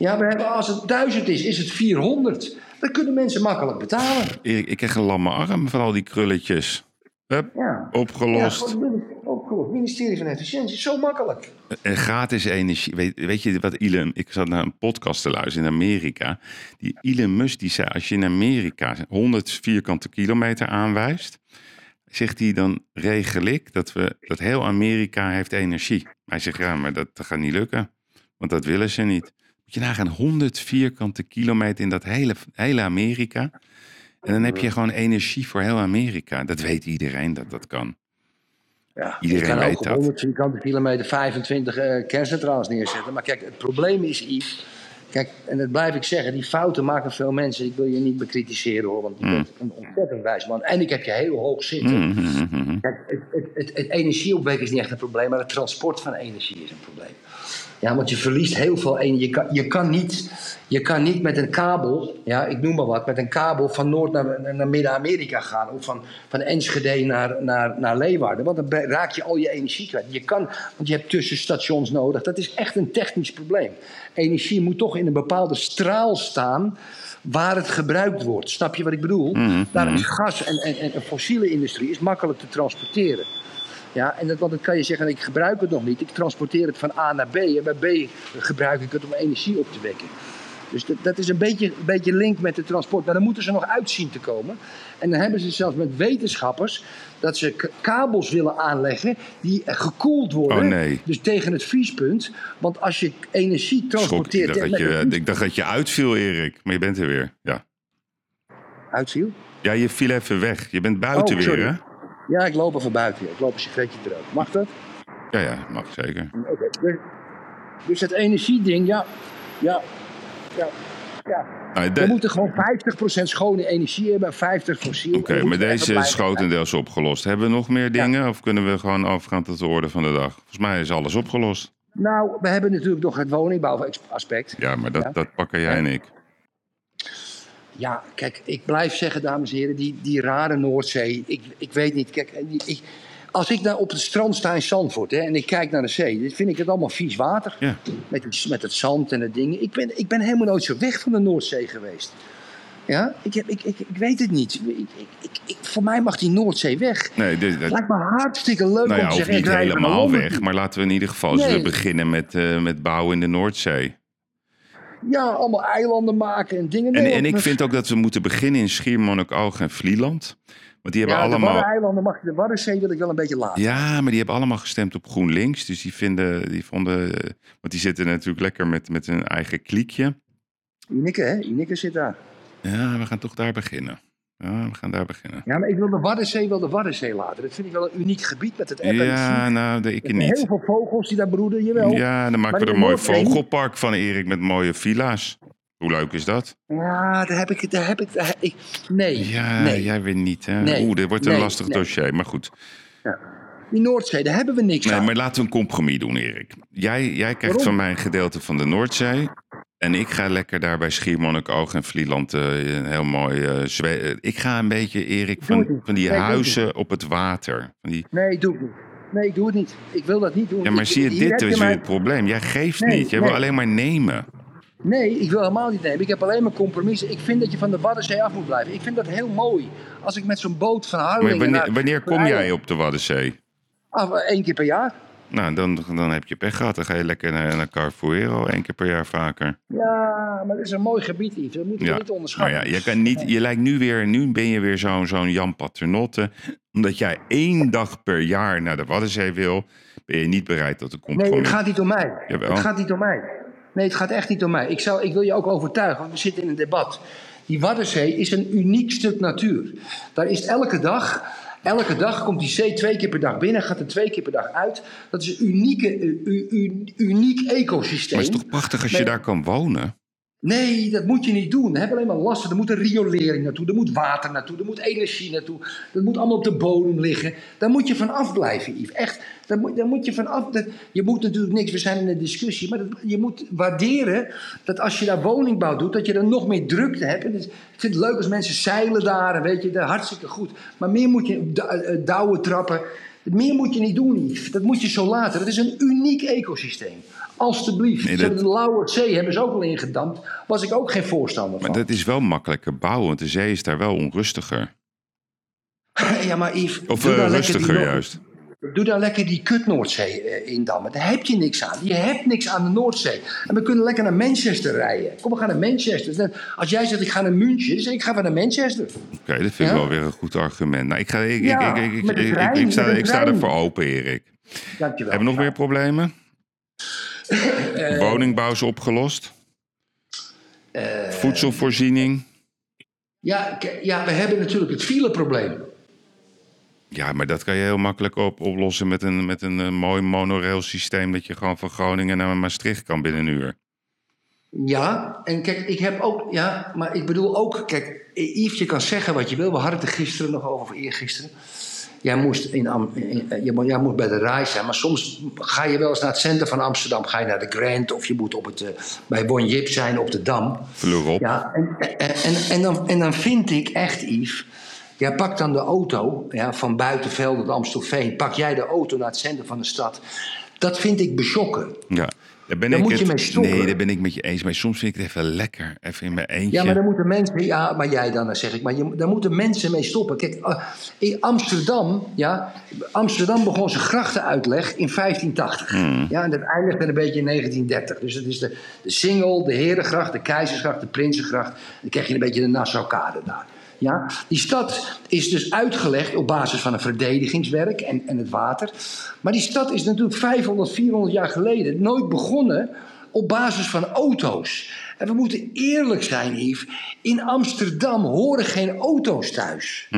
Ja. We hebben, als het 1000 is, is het 400. Dat kunnen mensen makkelijk betalen. Erik, ik krijg een lamme arm van al die krulletjes. Hup, Ja. opgelost. Ja, opgelost. Ministerie van Efficiëntie, zo makkelijk. En gratis energie. Weet, weet je wat Elon... Ik zat naar een podcast te luisteren in Amerika. Die Elon Musk die zei... Als je in Amerika 100 vierkante kilometer aanwijst... Zegt hij dan regel ik dat, we, dat heel Amerika heeft energie. Hij zegt ja, maar dat, dat gaat niet lukken. Want dat willen ze niet. Moet je nagaan 100 vierkante kilometer in dat hele, hele Amerika. En dan heb je gewoon energie voor heel Amerika. Dat weet iedereen dat dat kan. Ja, Iedereen je kan weet ook op dat. 100 vierkante kilometer 25 eh kerncentrales neerzetten. Maar kijk, het probleem is, Yves... Kijk, en dat blijf ik zeggen, die fouten maken veel mensen. Ik wil je niet bekritiseren hoor, want je Mm. bent een ontzettend wijs man. En ik heb je heel hoog zitten. Mhm, Kijk, het, het, het, het energieopwekken is niet echt een probleem, maar het transport van energie is een probleem. Ja, want je verliest heel veel energie. Je kan, je kan, niet, je kan niet met een kabel, ja, ik noem maar wat, met een kabel van Noord naar, naar, Midden-Amerika gaan. Of van, van Enschede naar, naar, naar Leeuwarden. Want dan raak je al je energie kwijt. Je kan, want je hebt tussenstations nodig. Dat is echt een technisch probleem. Energie moet toch in een bepaalde straal staan waar het gebruikt wordt. Snap je wat ik bedoel? Daar is gas en, en, en fossiele industrie is makkelijk te transporteren. Ja, en dat, want dan kan je zeggen, ik gebruik het nog niet. Ik transporteer het van A naar B. En bij B gebruik ik het om energie op te wekken. Dus dat, dat is een beetje, een beetje link met het transport. Maar dan moeten ze nog uitzien te komen. En dan hebben ze zelfs met wetenschappers dat ze kabels willen aanleggen die gekoeld worden. Oh, nee. Dus tegen het vriespunt. Want als je energie Schok, ik, transporteert... dacht je, ik dacht dat je uitviel, Erik. Maar je bent er weer. Ja, Uitviel? ja je viel even weg. Je bent buiten Oh, sorry. weer, hè? Ja, ik loop even buiten. Ik loop een sigaretje te roken. Mag dat? Ja, ja, mag zeker. Oké, dus, dus het energieding, ja, ja, ja, ja. Nou, de- We moeten gewoon 50% schone energie hebben en 50 fossiel. Oké, we maar deze is grotendeels opgelost. Hebben we nog meer dingen of kunnen we gewoon overgaan tot de orde van de dag? Volgens mij is alles opgelost. Nou, we hebben natuurlijk nog het woningbouwaspect. Ja, maar dat, Ja. dat pakken jij en ik. Ja, kijk, ik blijf zeggen, dames en heren, die, die rare Noordzee. Ik, ik weet niet, kijk, ik, als ik nou op het strand sta in Zandvoort hè, en ik kijk naar de zee, dan vind ik het allemaal vies water. Ja. Met, met het zand en het dingen. Ik ben, ik ben helemaal nooit zo weg van de Noordzee geweest. Ja, ik, heb, ik, ik, ik weet het niet. Ik, ik, ik, voor mij mag die Noordzee weg. Nee, dit, dat, lijkt me hartstikke leuk nou ja, om te zeggen. niet helemaal weg. Maar laten we in ieder geval Nee. beginnen met, eh, met bouwen in de Noordzee. Ja, allemaal eilanden maken en dingen. En, Nee, en ik maar- vind ook dat we moeten beginnen in Schiermonnikoog en Vlieland. Want die hebben ja, de allemaal... Waddeneilanden mag je, de Waddenzee wil ik wel een beetje laten. Ja, maar die hebben allemaal gestemd op GroenLinks. Dus die, vinden, die vonden... Want die zitten natuurlijk lekker met, met hun eigen kliekje. Ineke, hè? Ineke zit daar. Ja, we gaan toch daar beginnen. Ja, we gaan daar beginnen. Ja, maar ik wil de Waddenzee wel de Waddenzee laten. Dat vind ik wel een uniek gebied met het app Ja, nou, ik niet. Heel veel vogels die daar broeden, jawel. Ja, Ja, dan maken we er een mooi vogelpark van, Erik, met mooie villa's. Hoe leuk is dat? daar heb ik... Daar heb ik, daar heb ik nee, Ja, nee. jij weer niet, hè? Nee, Oeh, dit wordt een nee, lastig dossier, maar goed. Die Noordzee, daar hebben we niks Nee, aan. maar laten we een compromis doen, Erik. Jij, jij krijgt Waarom? van mij een gedeelte van de Noordzee. En ik ga lekker daar bij Schiermonnikoog en Vlieland eh, een heel mooi... zwe- eh, ik ga een beetje, Erik, van, van die Nee, huizen op het water. Van die, Nee, doe het niet. Nee, ik doe het niet. Ik wil dat niet doen. ja, maar Ik- zie je, dit is mij- het probleem. Jij geeft Nee, niet. Jij wil alleen maar nemen. Nee, ik wil helemaal niet nemen. Ik heb alleen maar compromissen. Ik vind dat je van de Waddenzee af moet blijven. Ik vind dat heel mooi. Als ik met zo'n boot van Harlingen wanneer, wanneer kom jij op de Waddenzee? Af, één keer per jaar. Nou, dan, dan heb je pech gehad. Dan ga je lekker naar, naar Carrefour één keer per jaar vaker. Ja, maar dat is een mooi gebied, Yves. Dat moeten we Ja, niet maar onderschatten. ja, je, kan niet, je lijkt nu weer, nu ben je weer zo'n zo'n Jan Paternotte. Omdat jij één dag per jaar naar de Waddenzee wil, ben je niet bereid tot een Nee, compromis. het gaat niet om mij. Jawel. Het gaat niet om mij. Nee, het gaat echt niet om mij. Ik, zou, ik wil je ook overtuigen, want we zitten in een debat. Die Waddenzee is een uniek stuk natuur. Daar is elke dag, elke dag komt die zee twee keer per dag binnen, gaat er twee keer per dag uit. Dat is een unieke, u- u- uniek ecosysteem. Maar het is toch prachtig als je daar kan wonen? Nee, dat moet je niet doen. We hebben alleen maar last van. Er moet een riolering naartoe, er moet water naartoe, er moet energie naartoe. Dat moet allemaal op de bodem liggen. Daar moet je van afblijven, Yves. Echt, daar moet, daar moet je van af. Je moet natuurlijk niks, we zijn in een discussie, maar je moet waarderen dat als je daar woningbouw doet, dat je er nog meer drukte hebt. Ik vind het leuk als mensen zeilen daar, weet je, dat hartstikke goed. Maar meer moet je, da- eh, douwen trappen. Meer moet je niet doen, Yves. Dat moet je zo laten. Dat is een uniek ecosysteem. Alsjeblieft. Nee, dat- hebben de Lauwerszee hebben ze ook al ingedampt. Was ik ook geen voorstander Maar van. dat is wel makkelijker bouwen, want de zee is daar wel onrustiger. <laughs> Ja, maar Yves, Of lekker rustiger die, juist. Doe daar lekker die kut Noordzee eh, indammen. Daar heb je niks aan. Je hebt niks aan de Noordzee. En we kunnen lekker naar Manchester rijden. Kom, we gaan naar Manchester. Als jij zegt, ik ga naar München, dan zeg ik, ga maar naar Manchester. Oké, dat vind ik wel weer een goed argument. Nou, ik, ga, ik, Ja, ik, ik, ik, sta, ik sta ervoor open, Erik. Dankjewel. Hebben we nog meer problemen? Eh, Woningbouw is opgelost. Eh, Voedselvoorziening. Ja, ja, we hebben natuurlijk het fileprobleem. Ja, maar dat kan je heel makkelijk op, oplossen met een, met een eh, mooi monorail systeem. Dat je gewoon van Groningen naar Maastricht kan binnen een uur. Ja, en kijk, ik heb ook, ja, maar ik bedoel ook, kijk, Yves, je kan zeggen wat je wil. We hadden het er gisteren nog over, of eergisteren. Jij moest, in, Am- in, eh, jij moest bij de RAI zijn, maar soms ga je wel eens naar het centrum van Amsterdam, ga je naar de Grand, of je moet op het, eh, bij Bon Jip zijn op de Dam. Vloer op. Ja, en, en, en, en dan, en dan vind ik echt, Yves, jij pakt dan de auto ja, van Buitenveld tot Amstelveen, pak jij de auto naar het centrum van de stad. Dat vind ik beschokken. Ja. Daar ben Daar ik moet je het, mee stoppen. Nee, daar ben ik met je eens. Maar soms vind ik het even lekker. Even in mijn eentje. Ja, maar dan moeten mensen, ja, maar jij dan, dan zeg ik, maar je, daar moeten mensen mee stoppen. Kijk, eh, in Amsterdam, ja, Amsterdam begon zijn grachtenuitleg in 1580. Ja, en dat eindigde een beetje in 1930. Dus het is de, de Singel, de Herengracht, de Keizersgracht, de Prinsengracht. Dan krijg je een beetje de Nassaukade daar. Ja, die stad is dus uitgelegd op basis van een verdedigingswerk en, en het water. Maar die stad is natuurlijk 500, 400 jaar geleden nooit begonnen op basis van auto's. En we moeten eerlijk zijn, Yves. In Amsterdam horen geen auto's thuis.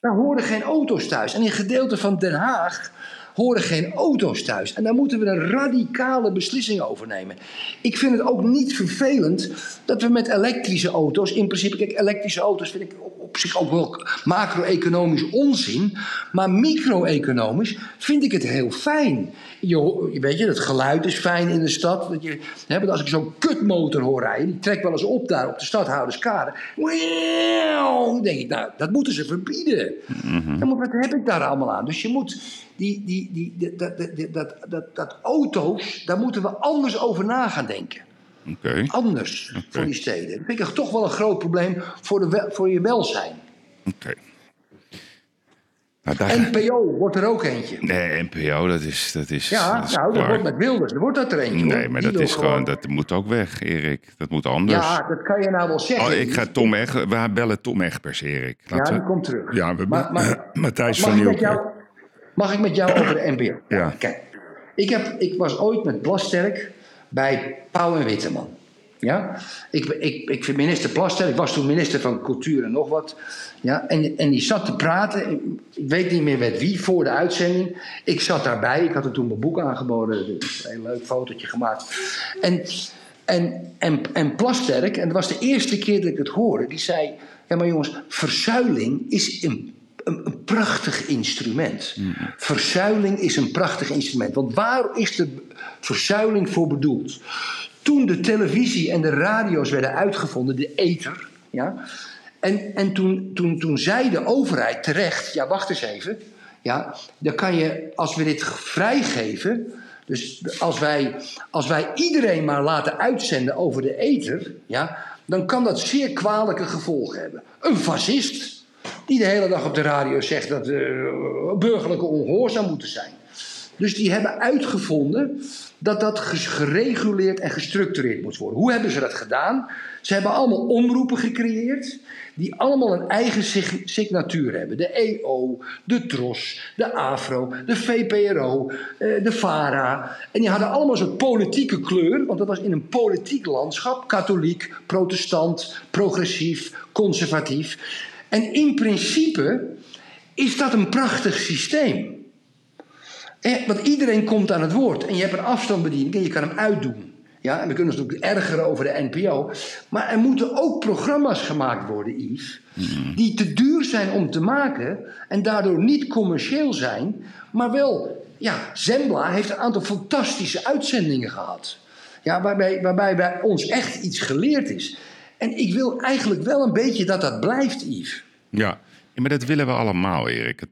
Daar horen geen auto's thuis. En in gedeelten van Den Haag horen geen auto's thuis. En daar moeten we een radicale beslissing over nemen. Ik vind het ook niet vervelend dat we met elektrische auto's... in principe, kijk, elektrische auto's vind ik op, zich ook wel macro-economisch onzin... maar micro-economisch vind ik het heel fijn. Je, weet je, het geluid is fijn in de stad. Dat je, hè, want als ik zo'n kutmotor hoor rijden... die trekt wel eens op daar op de stadhouderskade... Dan denk ik, nou, dat moeten ze verbieden. Dan moet, wat heb ik daar allemaal aan? Dus je moet die, die, die, dat, dat, dat, dat, dat, dat auto's, daar moeten we anders over na gaan denken. Anders voor die steden. Dat vind ik toch wel een groot probleem voor, de, voor je welzijn. Oké. Nou, daar... NPO wordt er ook eentje. Nee, NPO, dat is, dat is, Ja, dat is nou, dat wordt met Wilders. Er wordt dat er eentje. Nee, hoor. maar Die dat is gewoon, dat moet ook weg, Erik. Dat moet anders. Ja, dat kan je nou wel zeggen. oh, ik ga Tom Eg, we bellen Tom Egbers, Erik. Ja, Laten die komt terug. Ja, we Maar- maar- <clears throat> Matthijs Mag van ik, met Nieuwkerk. jou, mag ik met jou over de NPO? Ja. Kijk, ik, heb, ik was ooit met Plasterk bij Pauw en Witteman. Ja? Ik, ik, ik vind minister Plasterk, ik was toen minister van Cultuur en nog wat. Ja? En, en die zat te praten, ik weet niet meer met wie, voor de uitzending. Ik zat daarbij, ik had er toen mijn boek aangeboden, een heel leuk fotootje gemaakt. En, en, en, en Plasterk, en dat was de eerste keer dat ik het hoorde, die zei... Ja, maar jongens, verzuiling is een een, prachtig instrument. Verzuiling is een prachtig instrument. Want waar is de verzuiling voor bedoeld? Toen de televisie en de radio's werden uitgevonden, de ether. Ja, en en toen, toen, toen zei de overheid terecht: ja, wacht eens even. Ja, dan kan je, als we dit vrijgeven. Dus als wij, als wij iedereen maar laten uitzenden over de ether. Ja, dan kan dat zeer kwalijke gevolgen hebben. Een fascist die de hele dag op de radio zegt dat uh, burgerlijke ongehoorzaam moeten zijn. Dus die hebben uitgevonden dat dat gereguleerd en gestructureerd moet worden. Hoe hebben ze dat gedaan? Ze hebben allemaal omroepen gecreëerd die allemaal een eigen sig- signatuur hebben. De EO, de TROS, de AFRO, de VPRO, eh, de VARA. En die hadden allemaal zo'n politieke kleur, want dat was in een politiek landschap. Katholiek, protestant, progressief, conservatief. En in principe is dat een prachtig systeem. Want iedereen komt aan het woord. En je hebt een afstandsbediening en je kan hem uitdoen. Ja, en we kunnen ons natuurlijk ergeren over de NPO. Maar er moeten ook programma's gemaakt worden, Yves. Die te duur zijn om te maken. En daardoor niet commercieel zijn. Maar wel, ja, Zembla heeft een aantal fantastische uitzendingen gehad. Ja, waarbij, waarbij bij ons echt iets geleerd is. En ik wil eigenlijk wel een beetje dat dat blijft, Yves. Ja. maar dat willen we allemaal, Erik. Het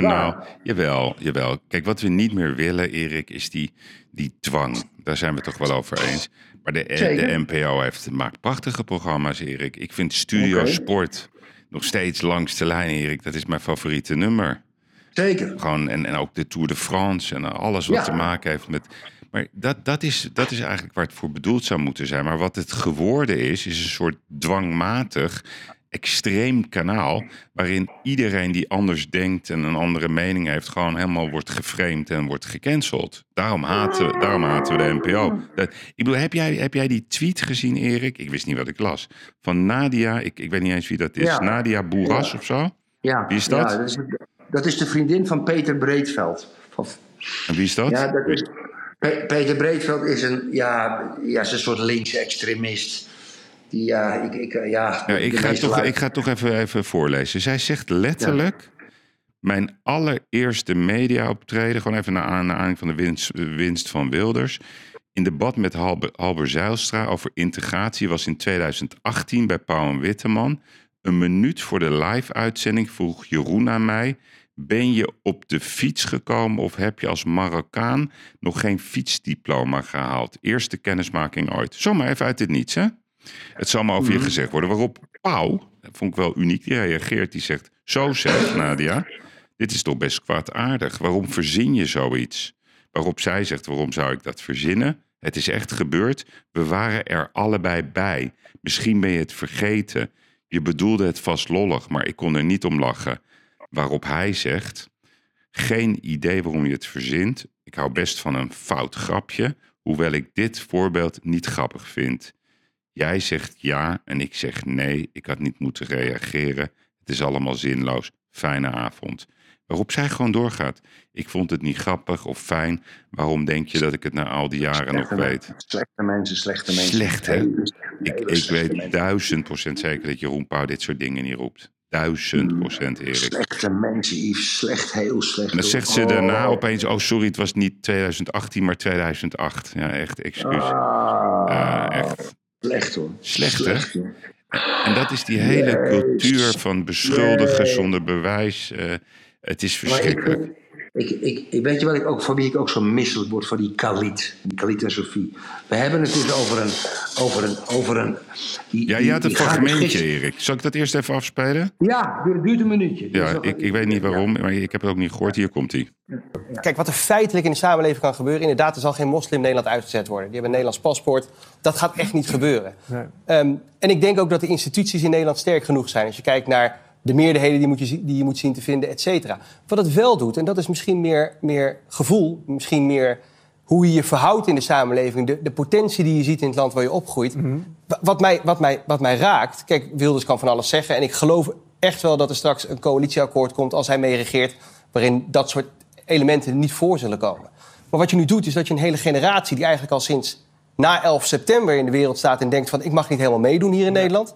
waar. Jawel, jawel. Kijk, wat we niet meer willen, Erik, is die, die dwang. Daar zijn we het toch wel over eens. Maar de, de NPO heeft, maakt prachtige programma's, Erik. Ik vind Studio. Sport nog steeds langs de lijn, Erik. Dat is mijn favoriete nummer. Zeker. Gewoon, en, en ook de Tour de France en alles wat Ja. te maken heeft met. Maar dat, dat, is, dat is eigenlijk waar het voor bedoeld zou moeten zijn. Maar wat het geworden is, is een soort dwangmatig, extreem kanaal. waarin iedereen die anders denkt en een andere mening heeft. gewoon helemaal wordt geframed en wordt gecanceld. Daarom haten, daarom haten we de NPO. Dat, ik bedoel, heb jij, heb jij die tweet gezien, Erik? Ik wist niet wat ik las. Van Nadia, ik, ik weet niet eens wie dat is. Ja. Nadia Boeras Ja. of zo? Ja, Wie is dat? Ja, dat, is, dat is de vriendin van Peter Breedveld. En wie is dat? ja, dat is, Peter Breedveld is een, ja, ja, is een soort linkse extremist. Die, ja, ik, ik, eh, ja, Ja, ik, ga toch, ik ga toch even, even voorlezen. Zij zegt letterlijk... Mijn allereerste media-optreden... gewoon even naar aanleiding van de winst, winst van Wilders... in debat met Halber, Halber Zijlstra over integratie... was in 2018 bij Pauw en Witteman. Een minuut voor de live-uitzending vroeg Jeroen aan mij... Ben je op de fiets gekomen of heb je als Marokkaan nog geen fietsdiploma gehaald? Eerste kennismaking ooit. Zomaar even uit het niets, hè? Het zal maar over je gezegd worden. Waarop Pauw, dat vond ik wel uniek, die reageert. Die zegt, zo zegt Nadia, dit is toch best kwaadaardig. Waarom verzin je zoiets? Waarop zij zegt, waarom zou ik dat verzinnen? Het is echt gebeurd. We waren er allebei bij. Misschien ben je het vergeten. Je bedoelde het vast lollig, maar ik kon er niet om lachen. Waarop hij zegt, geen idee waarom je het verzint. Ik hou best van een fout grapje, hoewel ik dit voorbeeld niet grappig vind. Jij zegt ja en ik zeg nee. Ik had niet moeten reageren. Het is allemaal zinloos. Fijne avond. Waarop zij gewoon doorgaat. Ik vond het niet grappig of fijn. Waarom denk je dat ik het na al die jaren nog weet? Slechte mensen, slechte mensen. Slecht, hè? Hele- Ik, ik weet duizend procent zeker dat Jeroen Pauw dit soort dingen niet roept. Duizend procent, Erik. Slechte mensen, Yves. Slecht, heel slecht. En dan zegt ze Oh. daarna opeens: Oh, sorry, het was niet 2018, maar 2008. Ja, echt, excuus. Ah, Ja, echt. Slecht hoor. Slecht, hè? En dat is die hele cultuur van beschuldigen zonder bewijs. eh, het is verschrikkelijk. Ik, ik, ik, weet je wat ik ook, van wie ik ook zo misselijk word? Van die Khalid. Die Khalid en Sophie. We hebben het dus over een... Over een, over een die, Ja, je had gaat fragmentje, Erik. Zal ik dat eerst even afspelen? Ja, het duurt een minuutje. Ja, ik, ik weet niet waarom, maar ik heb het ook niet gehoord. Hier komt hij. Kijk, wat er feitelijk in de samenleving kan gebeuren... inderdaad, er zal geen moslim Nederland uitgezet worden. Die hebben een Nederlands paspoort. Dat gaat echt niet gebeuren. Ehm, en ik denk ook dat de instituties in Nederland sterk genoeg zijn. Als je kijkt naar de meerderheden die, moet je, die je moet zien te vinden, et cetera. Wat het wel doet, en dat is misschien meer, meer gevoel... misschien meer hoe je je verhoudt in de samenleving... De, de potentie die je ziet in het land waar je opgroeit. Wa- wat, mij, wat, mij, wat mij raakt... Kijk, Wilders kan van alles zeggen... en ik geloof echt wel dat er straks een coalitieakkoord komt... als hij mee regeert, waarin dat soort elementen niet voor zullen komen. Maar wat je nu doet, is dat je een hele generatie... die eigenlijk al sinds na 11 september in de wereld staat... en denkt van, ik mag niet helemaal meedoen hier in Nederland...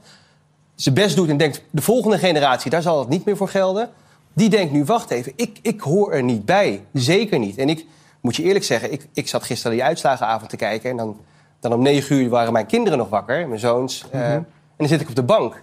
zijn best doet en denkt, de volgende generatie, daar zal het niet meer voor gelden... die denkt nu, wacht even, ik, ik hoor er niet bij. Zeker niet. En ik moet je eerlijk zeggen, ik, ik zat gisteren die uitslagenavond te kijken... en dan, dan om negen uur waren mijn kinderen nog wakker, mijn zoons... eh, en dan zit ik op de bank.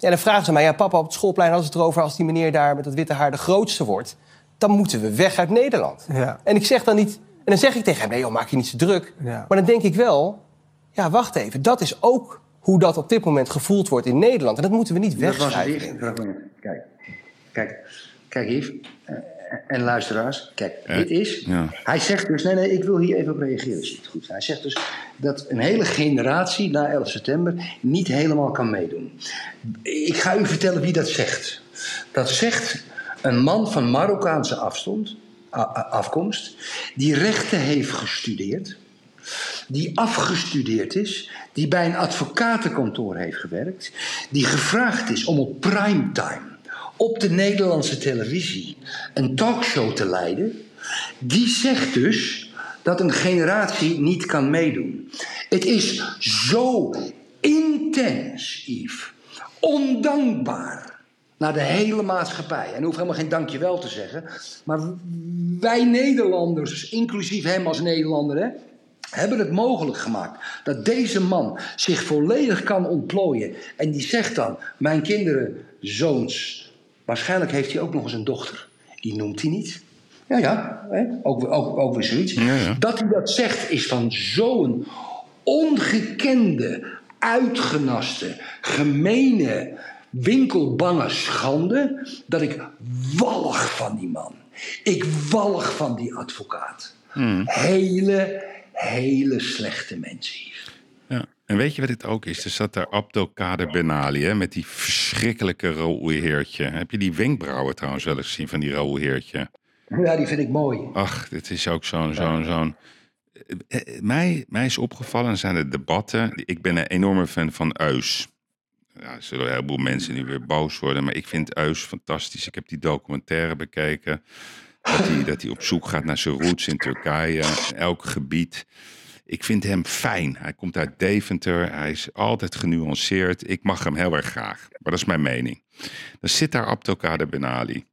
En dan vragen ze mij, ja papa, op het schoolplein hadden ze het erover... als die meneer daar met dat witte haar de grootste wordt... dan moeten we weg uit Nederland. Ja. En ik zeg dan niet... En dan zeg ik tegen hem, nee joh, maak je niet zo druk. Ja. Maar dan denk ik wel, ja wacht even, dat is ook hoe dat op dit moment gevoeld wordt in Nederland. En dat moeten we niet Dat was het wegschuiven. eerste fragment. Kijk, kijk, kijk Yves. Eh, en luisteraars, kijk, Eh, dit is. ja. Hij zegt dus, nee, nee, ik wil hier even op reageren, als je het goed. Hij zegt dus dat een hele generatie na 11 september niet helemaal kan meedoen. Ik ga u vertellen wie dat zegt. Dat zegt een man van Marokkaanse afkomst, die rechten heeft gestudeerd, die afgestudeerd is, die bij een advocatenkantoor heeft gewerkt, die gevraagd is om op primetime op de Nederlandse televisie een talkshow te leiden, die zegt dus dat een generatie niet kan meedoen. Het is zo intens, Yves, ondankbaar naar de hele maatschappij. En hoeft helemaal geen dankjewel te zeggen. Maar wij Nederlanders, inclusief hem als Nederlander, hè, hebben het mogelijk gemaakt dat deze man zich volledig kan ontplooien. En die zegt dan: Mijn kinderen, zoons. Waarschijnlijk heeft hij ook nog eens een dochter. Die noemt hij niet. Ja, ja, hè? Ook, ook, ook weer zoiets. Ja, ja. Dat hij dat zegt is van zo'n ongekende, uitgenaste, gemene, winkelbange schande. dat ik walg van die man. Ik walg van die advocaat. Hele, hele slechte mensen hier. Ja. En weet je wat het ook is? Er zat daar Abdelkader Benali hè, met die verschrikkelijke Raoul Heertje. Heb je die wenkbrauwen trouwens wel eens gezien van die Raoul Heertje? Ja, die vind ik mooi. Ach, dit is ook zo'n... zo'n zo'n eh, eh, mij, mij is opgevallen, zijn de debatten. Ik ben een enorme fan van Eus. Ja, er zullen een heleboel mensen nu weer boos worden, maar ik vind Eus fantastisch. Ik heb die documentaire bekeken. Dat hij, dat hij op zoek gaat naar zijn roots in Turkije, in elk gebied. Ik vind hem fijn. Hij komt uit Deventer. Hij is altijd genuanceerd. Ik mag hem heel erg graag. Maar dat is mijn mening. Dan zit daar Abdelkader Benali.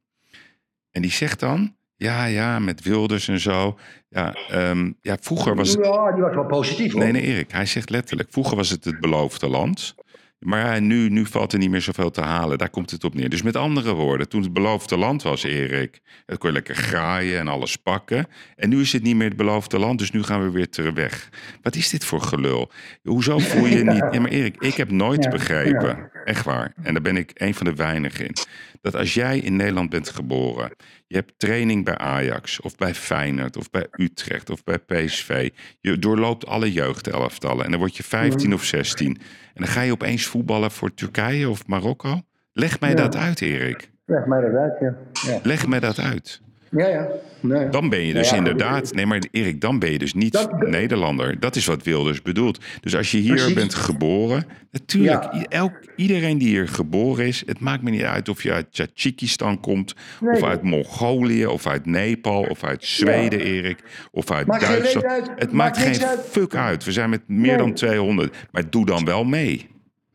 En die zegt dan... Ja, ja, met Wilders en zo. Ja, ehm, ja vroeger was het... Ja, die was wel positief hoor. Nee, nee, Erik. Hij zegt letterlijk... Vroeger was het het beloofde land. Maar nu, nu valt er niet meer zoveel te halen. Daar komt het op neer. Dus met andere woorden, toen het beloofde land was, Erik... dan kon je lekker graaien en alles pakken. En nu is het niet meer het beloofde land, dus nu gaan we weer terug weg. Wat is dit voor gelul? Hoezo voel je <laughs> niet... Ja, maar Erik, ik heb nooit begrepen, echt waar... en daar ben ik een van de weinigen in... dat als jij in Nederland bent geboren... je hebt training bij Ajax of bij Feyenoord of bij Utrecht of bij PSV... je doorloopt alle jeugdelftallen en dan word je 15 of 16... en dan ga je opeens voetballen voor Turkije of Marokko? Leg mij dat uit, Erik. Leg mij dat uit, ja. Ja, Leg mij dat uit. Ja. ja. Nee. Dan ben je dus Ja, inderdaad... Nee, maar Erik, dan ben je dus niet Dat- Nederlander. Dat is wat Wilders bedoelt. Dus als je hier Precies. bent geboren... Natuurlijk, Ja. elk, iedereen die hier geboren is... Het maakt me niet uit of je uit Tajikistan komt... Nee. of uit Mongolië, of uit Nepal, of uit Zweden, Erik... of uit Maakt Duitsland. uit. Het maakt, Maakt geen uit. fuck uit. We zijn met meer Nee. dan 200. Maar doe dan wel mee.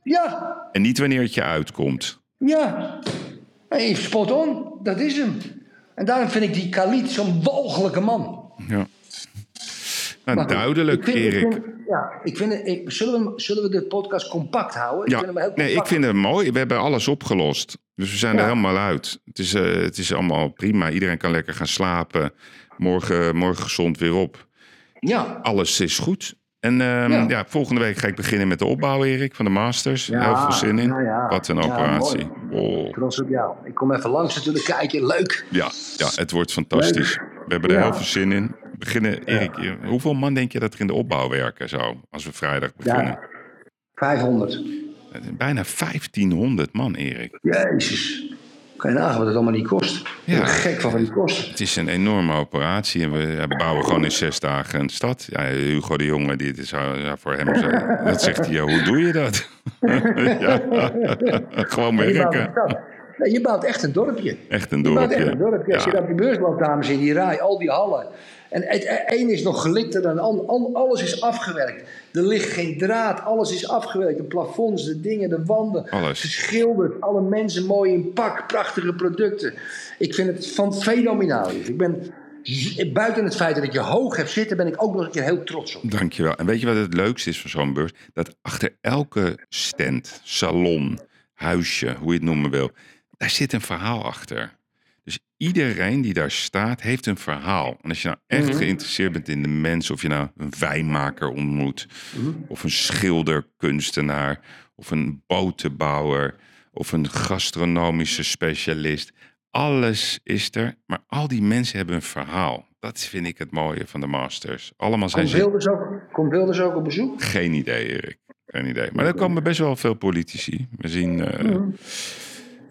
Ja, En niet wanneer het je uitkomt. ja. Hey, spot on, dat is hem. En daarom vind ik die Khalid zo'n walgelijke man. Ja. Nou, Maar duidelijk, ik vind- ik Erik. vind- ja, ik vind ik, zullen, we, hem- zullen we de podcast compact houden? Ja, ik vind hem heel nee, ik vind het mooi. We hebben alles opgelost. Dus we zijn er helemaal uit. Het is, eh, het is allemaal prima. Iedereen kan lekker gaan slapen. Morgen, morgen gezond weer op. Ja, Alles is goed. En ehm, Ja. ja. volgende week ga ik beginnen met de opbouw, Erik, van de Masters. Ja, Heel veel zin in. ja. Wat een operatie. Oh. trots op jou. Ik kom even langs natuurlijk kijken. Leuk. Ja, ja, het wordt fantastisch. We hebben er heel veel zin in. We Beginnen, Erik, hoeveel man denk je dat er in de opbouw werken zo, als we vrijdag beginnen? Ja, 500. Bijna 1500 man, Erik. Jezus. Kan je nagaan wat het allemaal niet kost? Ik Ja. gek van wat die kost. Het is een enorme operatie en we bouwen gewoon in zes dagen een stad. Ja, Hugo de Jonge, die is, ja, voor hem, zo- dat zegt hij, ja, hoe doe je dat? <laughs> ja, gewoon werken. Nee, je bouwt echt een dorpje. Echt een Je bouwt echt dorpje. een dorpje. Als je Ja. op die beurs loopt, dames in die rij, al die hallen. En het een is nog gelikter dan het ander. Al- Alles is afgewerkt. Er ligt geen draad. Alles is afgewerkt. De plafonds, de dingen, de wanden. Alles. Geschilderd. Alle mensen mooi in pak. Prachtige producten. Ik vind het van fenomenaal. Ik ben, buiten het feit dat ik je hoog heb zitten, ben ik ook nog een keer heel trots op. Dankjewel. En weet je wat het leukste is van zo'n beurs? Dat achter elke stand, salon, huisje, hoe je het noemen wil, daar zit een verhaal achter. Iedereen die daar staat, heeft een verhaal. En als je nou echt Mhm. geïnteresseerd bent in de mensen, of je nou een wijnmaker ontmoet, Mhm. of een schilder, kunstenaar, of een botenbouwer, of een gastronomische specialist. Alles is er, maar al die mensen hebben een verhaal. Dat vind ik het mooie van de Masters. Allemaal zijn Komt ze... Wilders ook, komt Wilders ook op bezoek? Geen idee, Erik. Geen idee. Maar er komen best wel veel politici. We zien, eh,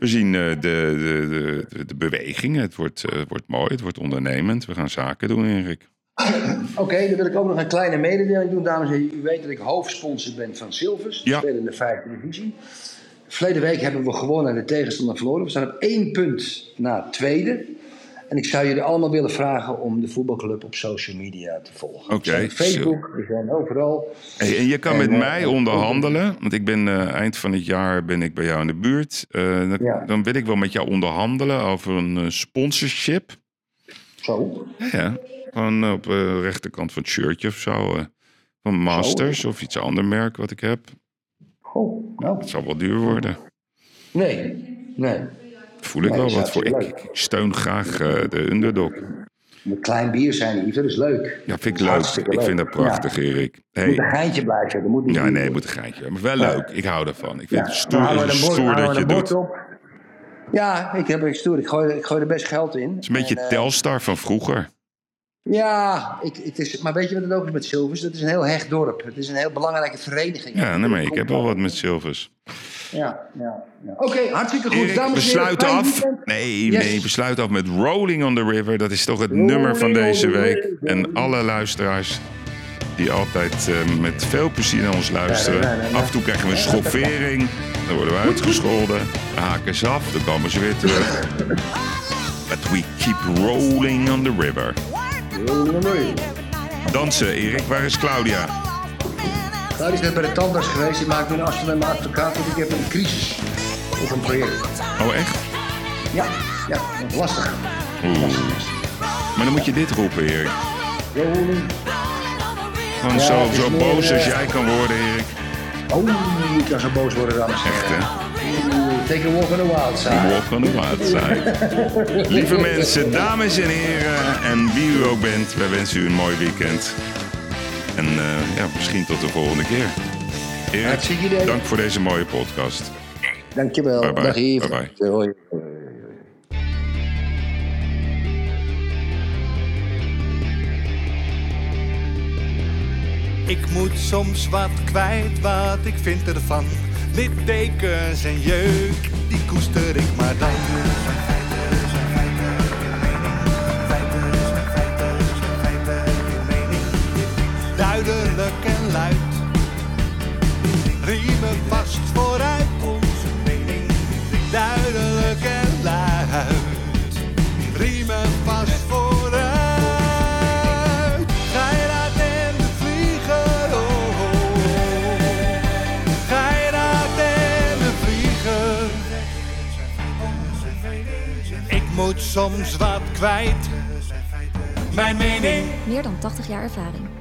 we zien eh, de, de, de, de, beweging. Het wordt, eh, het wordt mooi, het wordt ondernemend. We gaan zaken doen, Erik. Oké, dan wil ik ook nog een kleine mededeling doen, dames en heren. U weet dat ik hoofdsponsor ben van Silvers. Ja. Spelen in de vijfde divisie. Verleden week hebben we gewonnen en de tegenstander verloren. We staan op één punt na tweede. En ik zou jullie allemaal willen vragen om de voetbalclub op social media te volgen. Oké, Facebook, we zijn overal. Hey, en je kan En, met eh, mij onderhandelen. Want ik ben eh, eind van het jaar ben ik bij jou in de buurt. Eh, dan, Ja. dan wil ik wel met jou onderhandelen over een sponsorship. Zo. Ja. Gewoon op de rechterkant van het shirtje of zo. van Masters of iets ander merk wat ik heb. Goh, nou. Het zal wel duur worden. Nee, nee. Voel ik Nee, wel wat voor. Ik, steun graag eh, de underdog. Een klein bier zijn, Yves, dat is leuk. Ja, vind ik leuk. hartstikke Ik vind dat prachtig, Erik. Ja. Moet een Hey. geintje blijven. Dat moet niet Ja, nee, het moet een geintje hebben. Maar wel leuk. Ik hou ervan. Ik vind Ja, het stoer, bord- stoer dat je doet. op. Ja, ik heb ik stoer. Ik gooi, ik gooi er best geld in. Het is een beetje En, eh, Telstar van vroeger. Ja, ik, het is, maar weet je wat het ook is met Silvers? Dat is een heel hecht dorp. Het is een heel belangrijke vereniging. Ja, nee, maar ik heb wel wat met Silvers. Ja, ja, ja. Oké, hartstikke goed. Erik, Dames heren, fijn af. Nee, Yes. nee, we sluiten af met Rolling on the River. Dat is toch het Rolling nummer van deze week. En alle luisteraars die altijd eh, met veel plezier naar ons luisteren. Af en toe krijgen we een schoffering. Dan worden we uitgescholden. Dan haken ze af. Dan komen ze weer terug. But we keep rolling on the river. Rolling on the river. Dansen, Erik. Waar is Claudia? Nou, die is net bij de tandarts geweest. Die maakt nu een afspraak met mijn advocaat. Want ik heb een crisis op een project. Oh, echt? Ja, ja, dat is lastig. Maar dan moet je dit roepen, Erik. Rolling. Gewoon Ja, zo, meer, boos als eh, jij kan worden, Erik. Oh, ik kan zo boos worden, dames Echt, hè? Take a walk on the wild side. Walk on the wild side. Lieve mensen, dames en heren en wie u ook bent, wij wensen u een mooi weekend. En eh, ja, misschien tot de volgende keer. Erik, dank voor deze mooie podcast. Dankjewel. Bye bye. Dag Yves. Bye bye. Hoi. Ik moet soms wat kwijt, wat ik vind ervan. Littekens en jeuk, die koester ik maar dan. Riemen vast vooruit. Onze mening, duidelijk en luid, riemen vast vooruit. Ga je in de vliegen, oh. Ga je in de vliegen. Ik moet soms wat kwijt. Mijn mening Meer dan 80 jaar ervaring.